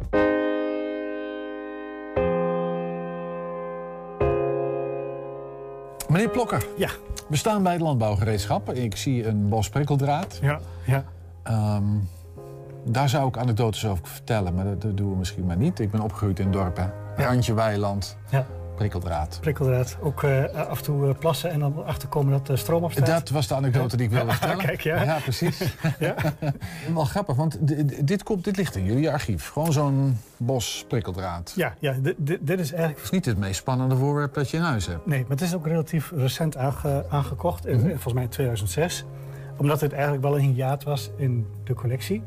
Meneer Plokker. Ja. We staan bij het landbouwgereedschap. Ik zie een bos prikkeldraad. Ja, ja. Ehm, daar zou ik anekdotes over vertellen, maar dat, dat doen we misschien maar niet. Ik ben opgegroeid in dorpen. Randje weiland, Ja. Prikkeldraad. Prikkeldraad. Ook eh, af en toe eh, plassen en dan achterkomen dat de stroom opstaat. Dat was de anekdote die ik wilde vertellen. Kijk, ja. precies. Ja. Wel grappig, want dit, komt, dit ligt in jullie archief. Gewoon zo'n bos prikkeldraad. Ja, ja dit, is eigenlijk... Het is niet het meest spannende voorwerp dat je in huis hebt. Nee, maar het is ook relatief recent aange- aangekocht. in- Mhm. Volgens mij in 2006. Omdat het eigenlijk wel een hiaat was in de collectie.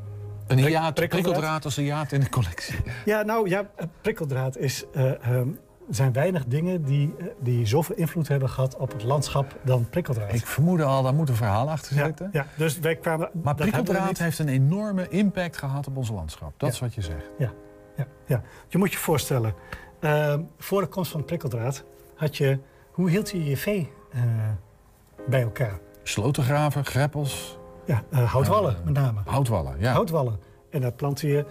Een hiaat, prikkeldraad als een hiaat in de collectie. Ja, nou ja, eh, prikkeldraad is... eh, ehm, er zijn weinig dingen die, eh, die zoveel invloed hebben gehad op het landschap dan prikkeldraad. Ik vermoedde al, daar moet een verhaal achter zitten. Ja, dus wij kwamen... Maar prikkeldraad heeft een enorme impact gehad op ons landschap. Dat is wat je zegt. Ja, ja, ja. Je moet je voorstellen, ehm, voor de komst van prikkeldraad had je... Hoe hield je je vee eh, bij elkaar? Slotengraven, greppels. Ja, eh, houtwallen met name. Houtwallen, ja. Houtwallen. En daar plantte je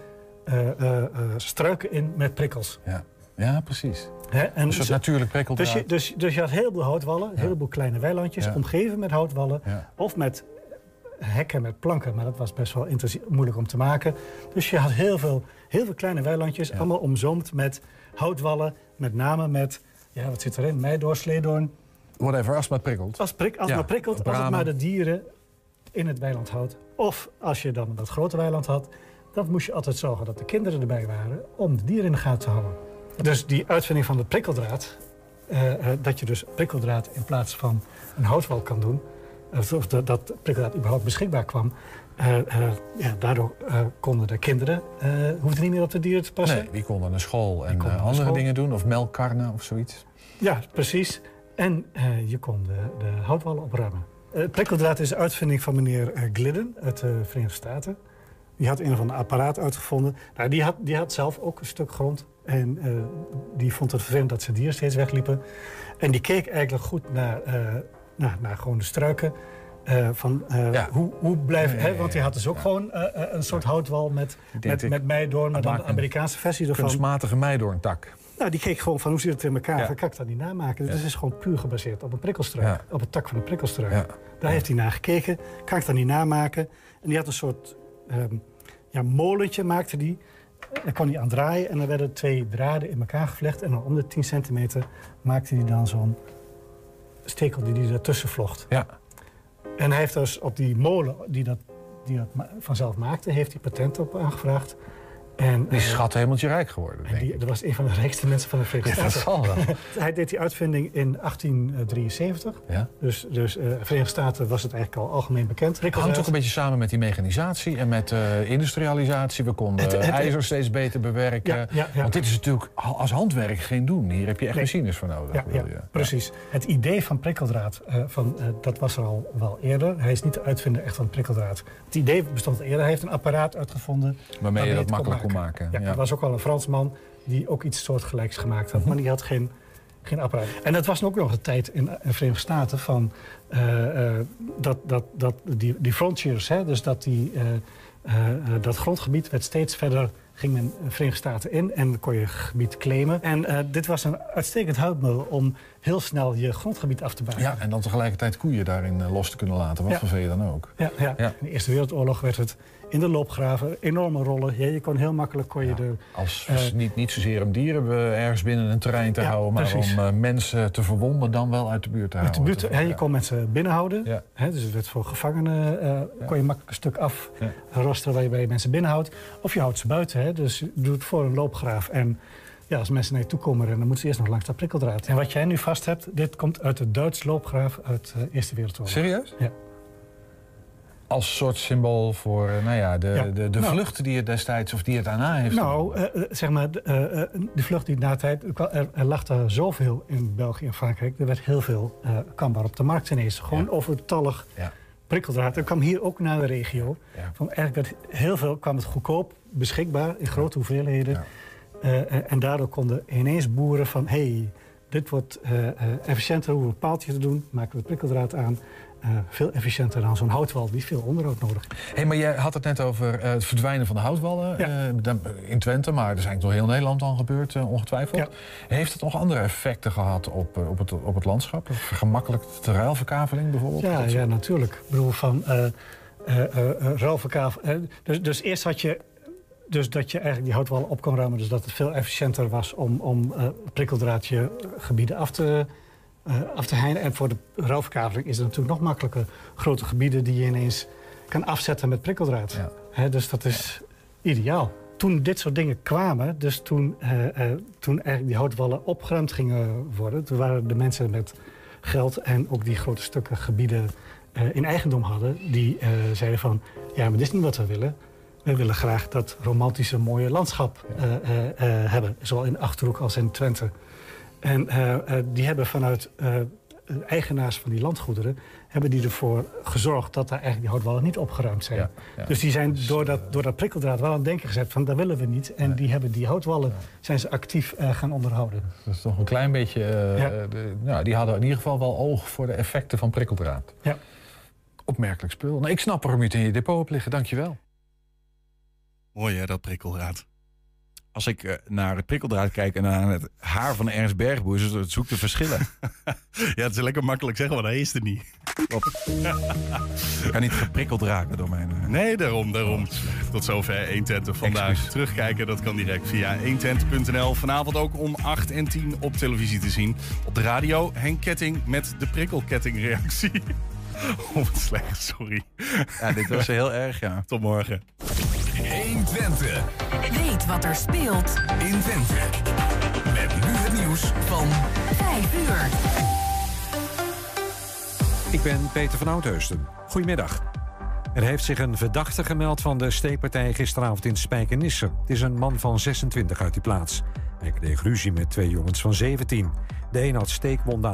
struiken in met prikkels. Ja, ja precies. Hè? En zo- natuurlijk prikkeldraad. Dus je, dus, dus je had heel veel houtwallen, een heleboel kleine weilandjes, omgeven met houtwallen. Of met hekken met planken, maar dat was best wel moeilijk om te maken. Dus je had heel veel, heel veel kleine weilandjes, allemaal omzoomd met houtwallen. Met name met, ja, wat zit erin? Meidoorn, sleedoorn. Whatever, als het maar prikkelt. Als, prik, als Ja, maar prikkelt, als het maar de dieren in het weiland houdt. Of als je dan een wat groter weiland had, dan moest je altijd zorgen dat de kinderen erbij waren om de dieren in de gaten te houden. Dus die uitvinding van de prikkeldraad, eh, eh, dat je dus prikkeldraad in plaats van een houtwal kan doen, of of dat, dat prikkeldraad überhaupt beschikbaar kwam, eh, eh, ja, daardoor eh, konden de kinderen, eh hoefden niet meer op de dieren te passen. Nee, die konden naar school en eh, andere school. dingen doen. Of melkkarnen of zoiets. Ja, precies. En eh, je kon de, de houtwallen opruimen. Eh, prikkeldraad is de uitvinding van meneer eh, Glidden uit de Verenigde Staten. Die had een of ander apparaat uitgevonden. Nou, die, had, die had zelf ook een stuk grond. En eh, die vond het vervelend dat zijn dieren steeds wegliepen. En die keek eigenlijk goed naar, eh, naar, naar gewoon de struiken. eh, van, eh, hoe, hoe blijft... Ja, ja, ja, want die had dus ook gewoon een soort houtwal met, met, met meidoorn. Maar dan de een Amerikaanse versie ervan. Kunstmatige meidoorntak. Nou, die keek gewoon van hoe zit het in elkaar? Ja. Van, kan ik dat niet namaken? Dus het is gewoon puur gebaseerd op een prikkelstruik. Ja. Op het tak van een prikkelstruik. Ja. Daar heeft hij naar gekeken. Kan ik dat niet namaken? En die had een soort ehm, ja, molentje maakte die. Daar kon hij aan draaien en dan werden twee draden in elkaar gevlecht. En dan om de 10 centimeter maakte hij dan zo'n stekel die hij ertussen vlocht. Ja. En hij heeft dus op die molen die dat, die dat vanzelf maakte, heeft hij patent op aangevraagd. En, Die is eh, schat hemeltje rijk geworden, en die, dat was een van de rijkste mensen van de Verenigde Ja, dat Staten. zal wel. Hij deed die uitvinding in 1873. Ja. Dus, dus eh, de Verenigde Staten was het eigenlijk al algemeen bekend. Het hangt ook een beetje samen met die mechanisatie en met eh, industrialisatie. We konden Het- het- ijzer steeds beter bewerken. Ja, ja, ja. Want dit is natuurlijk als handwerk geen doen. Hier heb je echt Nee. machines voor nodig. Ja, wil ja, je. precies. Het idee van prikkeldraad, eh, van, eh, dat was er al wel eerder. Hij is niet de uitvinder echt van prikkeldraad. Het idee bestond al eerder. Hij heeft een apparaat uitgevonden... Waarmee je dat makkelijk kon maken. Ja. Er was ook al een Fransman die ook iets soortgelijks gemaakt had. Maar die had geen, geen apparaat. En dat was ook nog een tijd in de Verenigde Staten van... eh, eh, dat, dat, dat die, die frontiers, hè, dus dat, die, eh, dat grondgebied werd steeds verder... ging men de Verenigde Staten in en kon je gebied claimen. En dit was een uitstekend hulpmiddel om heel snel je grondgebied af te baken. Ja, en dan tegelijkertijd koeien daarin los te kunnen laten. Wat Ja. voor dan ook. Ja, ja. Ja. In de Eerste Wereldoorlog werd het in de loopgraven enorme rollen. Ja, je kon heel makkelijk kon je er... Als, eh, niet, niet zozeer om dieren ergens binnen een terrein te Ja, houden... maar precies. om eh, mensen te verwonden dan wel uit de buurt te Uit de houden. buurt, hè, je kon mensen binnenhouden. Ja. Hè, dus het werd voor gevangenen eh, kon je makkelijk een stuk af rosteren waar je, waar je mensen binnenhoudt. Of je houdt ze buiten. Hè, dus je doet het voor een loopgraaf. En ja, als mensen naar je toe komen, dan moeten ze eerst nog langs dat prikkeldraad. En wat jij nu vast hebt, dit komt uit de Duits loopgraaf uit de Eerste Wereldoorlog. Serieus? Ja. Als soort symbool voor eh, nou ja, de, Ja. de, de Nou. vlucht die het destijds of die het daarna heeft. Nou, eh, eh, zeg maar, de, de vlucht die na tijd... er, er, er lag daar zoveel in België en Frankrijk. Er werd heel veel uh, op de markt ineens. Gewoon overtallig Ja. prikkeldraad. Er kwam hier ook naar de regio. Ja. Van, eigenlijk werd heel veel, kwam het goedkoop beschikbaar in grote hoeveelheden. En daardoor konden ineens boeren van... hey, dit wordt efficiënter, hoeven we een paaltje te doen. Maken we prikkeldraad aan. Eh, veel efficiënter dan zo'n houtwal die veel onderhoud nodig heeft. Hey, maar jij had het net over eh, het verdwijnen van de houtwallen Ja. eh, in Twente, maar er is eigenlijk door heel Nederland al gebeurd, ongetwijfeld. Ja. Heeft het nog andere effecten gehad op, op, het, op het landschap? Vergemakkelijkt de ruilverkaveling bijvoorbeeld? Ja, Dat ja, natuurlijk. Ik bedoel, van, eh, dus, dus eerst had je dus dat je eigenlijk die houtwallen op kon ruimen. Dus dat het veel efficiënter was om, om eh, prikkeldraadje gebieden af te, af te heinen. En voor de ruilverkaveling is het natuurlijk nog makkelijker. Grote gebieden die je ineens kan afzetten met prikkeldraad. Dus dat is ideaal. Toen dit soort dingen kwamen, dus toen, eh, eh, toen eigenlijk die houtwallen opgeruimd gingen worden... toen waren de mensen met geld en ook die grote stukken gebieden eh, in eigendom hadden... die eh, zeiden van, ja, maar dit is niet wat we willen. We willen graag dat romantische, mooie landschap eh, eh, eh, hebben. Zowel in Achterhoek als in Twente. En eh, eh, die hebben vanuit eh, eigenaars van die landgoederen... hebben die ervoor gezorgd dat daar eigenlijk die houtwallen niet opgeruimd zijn. ja. Dus die zijn door dat, door dat prikkeldraad wel aan het denken gezet van... dat willen we niet. En die hebben die houtwallen zijn ze actief eh, gaan onderhouden. Dat is toch een klein beetje... eh, Ja. de- nou, die hadden in ieder geval wel oog voor de effecten van prikkeldraad. Ja. Opmerkelijk spul. Nou, ik snap waarom je het in je depot hebt liggen. Dankjewel. Mooi hè, dat prikkeldraad. Als ik eh, naar het prikkeldraad kijk en naar het haar van Ernst Bergboer, het zoek de verschillen. ja, het is lekker makkelijk zeggen, want hij is er niet. Klopt. kan niet geprikkeld raken door mijn... eh, Nee, daarom, daarom. Tot zover 120 vandaag. Terugkijken, dat kan direct via 120.nl. Vanavond ook om 8 en 10 op televisie te zien. Op de radio Henk Ketting met de prikkelkettingreactie. Oh, wat slecht, sorry. Ja, dit was heel erg, ja. Tot morgen. 120. Weet wat er speelt in Twente. Met nu het nieuws van 5 uur. Ik ben Peter van Oudheusden. Goedemiddag. Er heeft zich een verdachte gemeld van de steekpartij gisteravond in Spijkenisse. Het is een man van 26 uit die plaats. Hij kreeg ruzie met twee jongens van 17. De een had steekwonden aan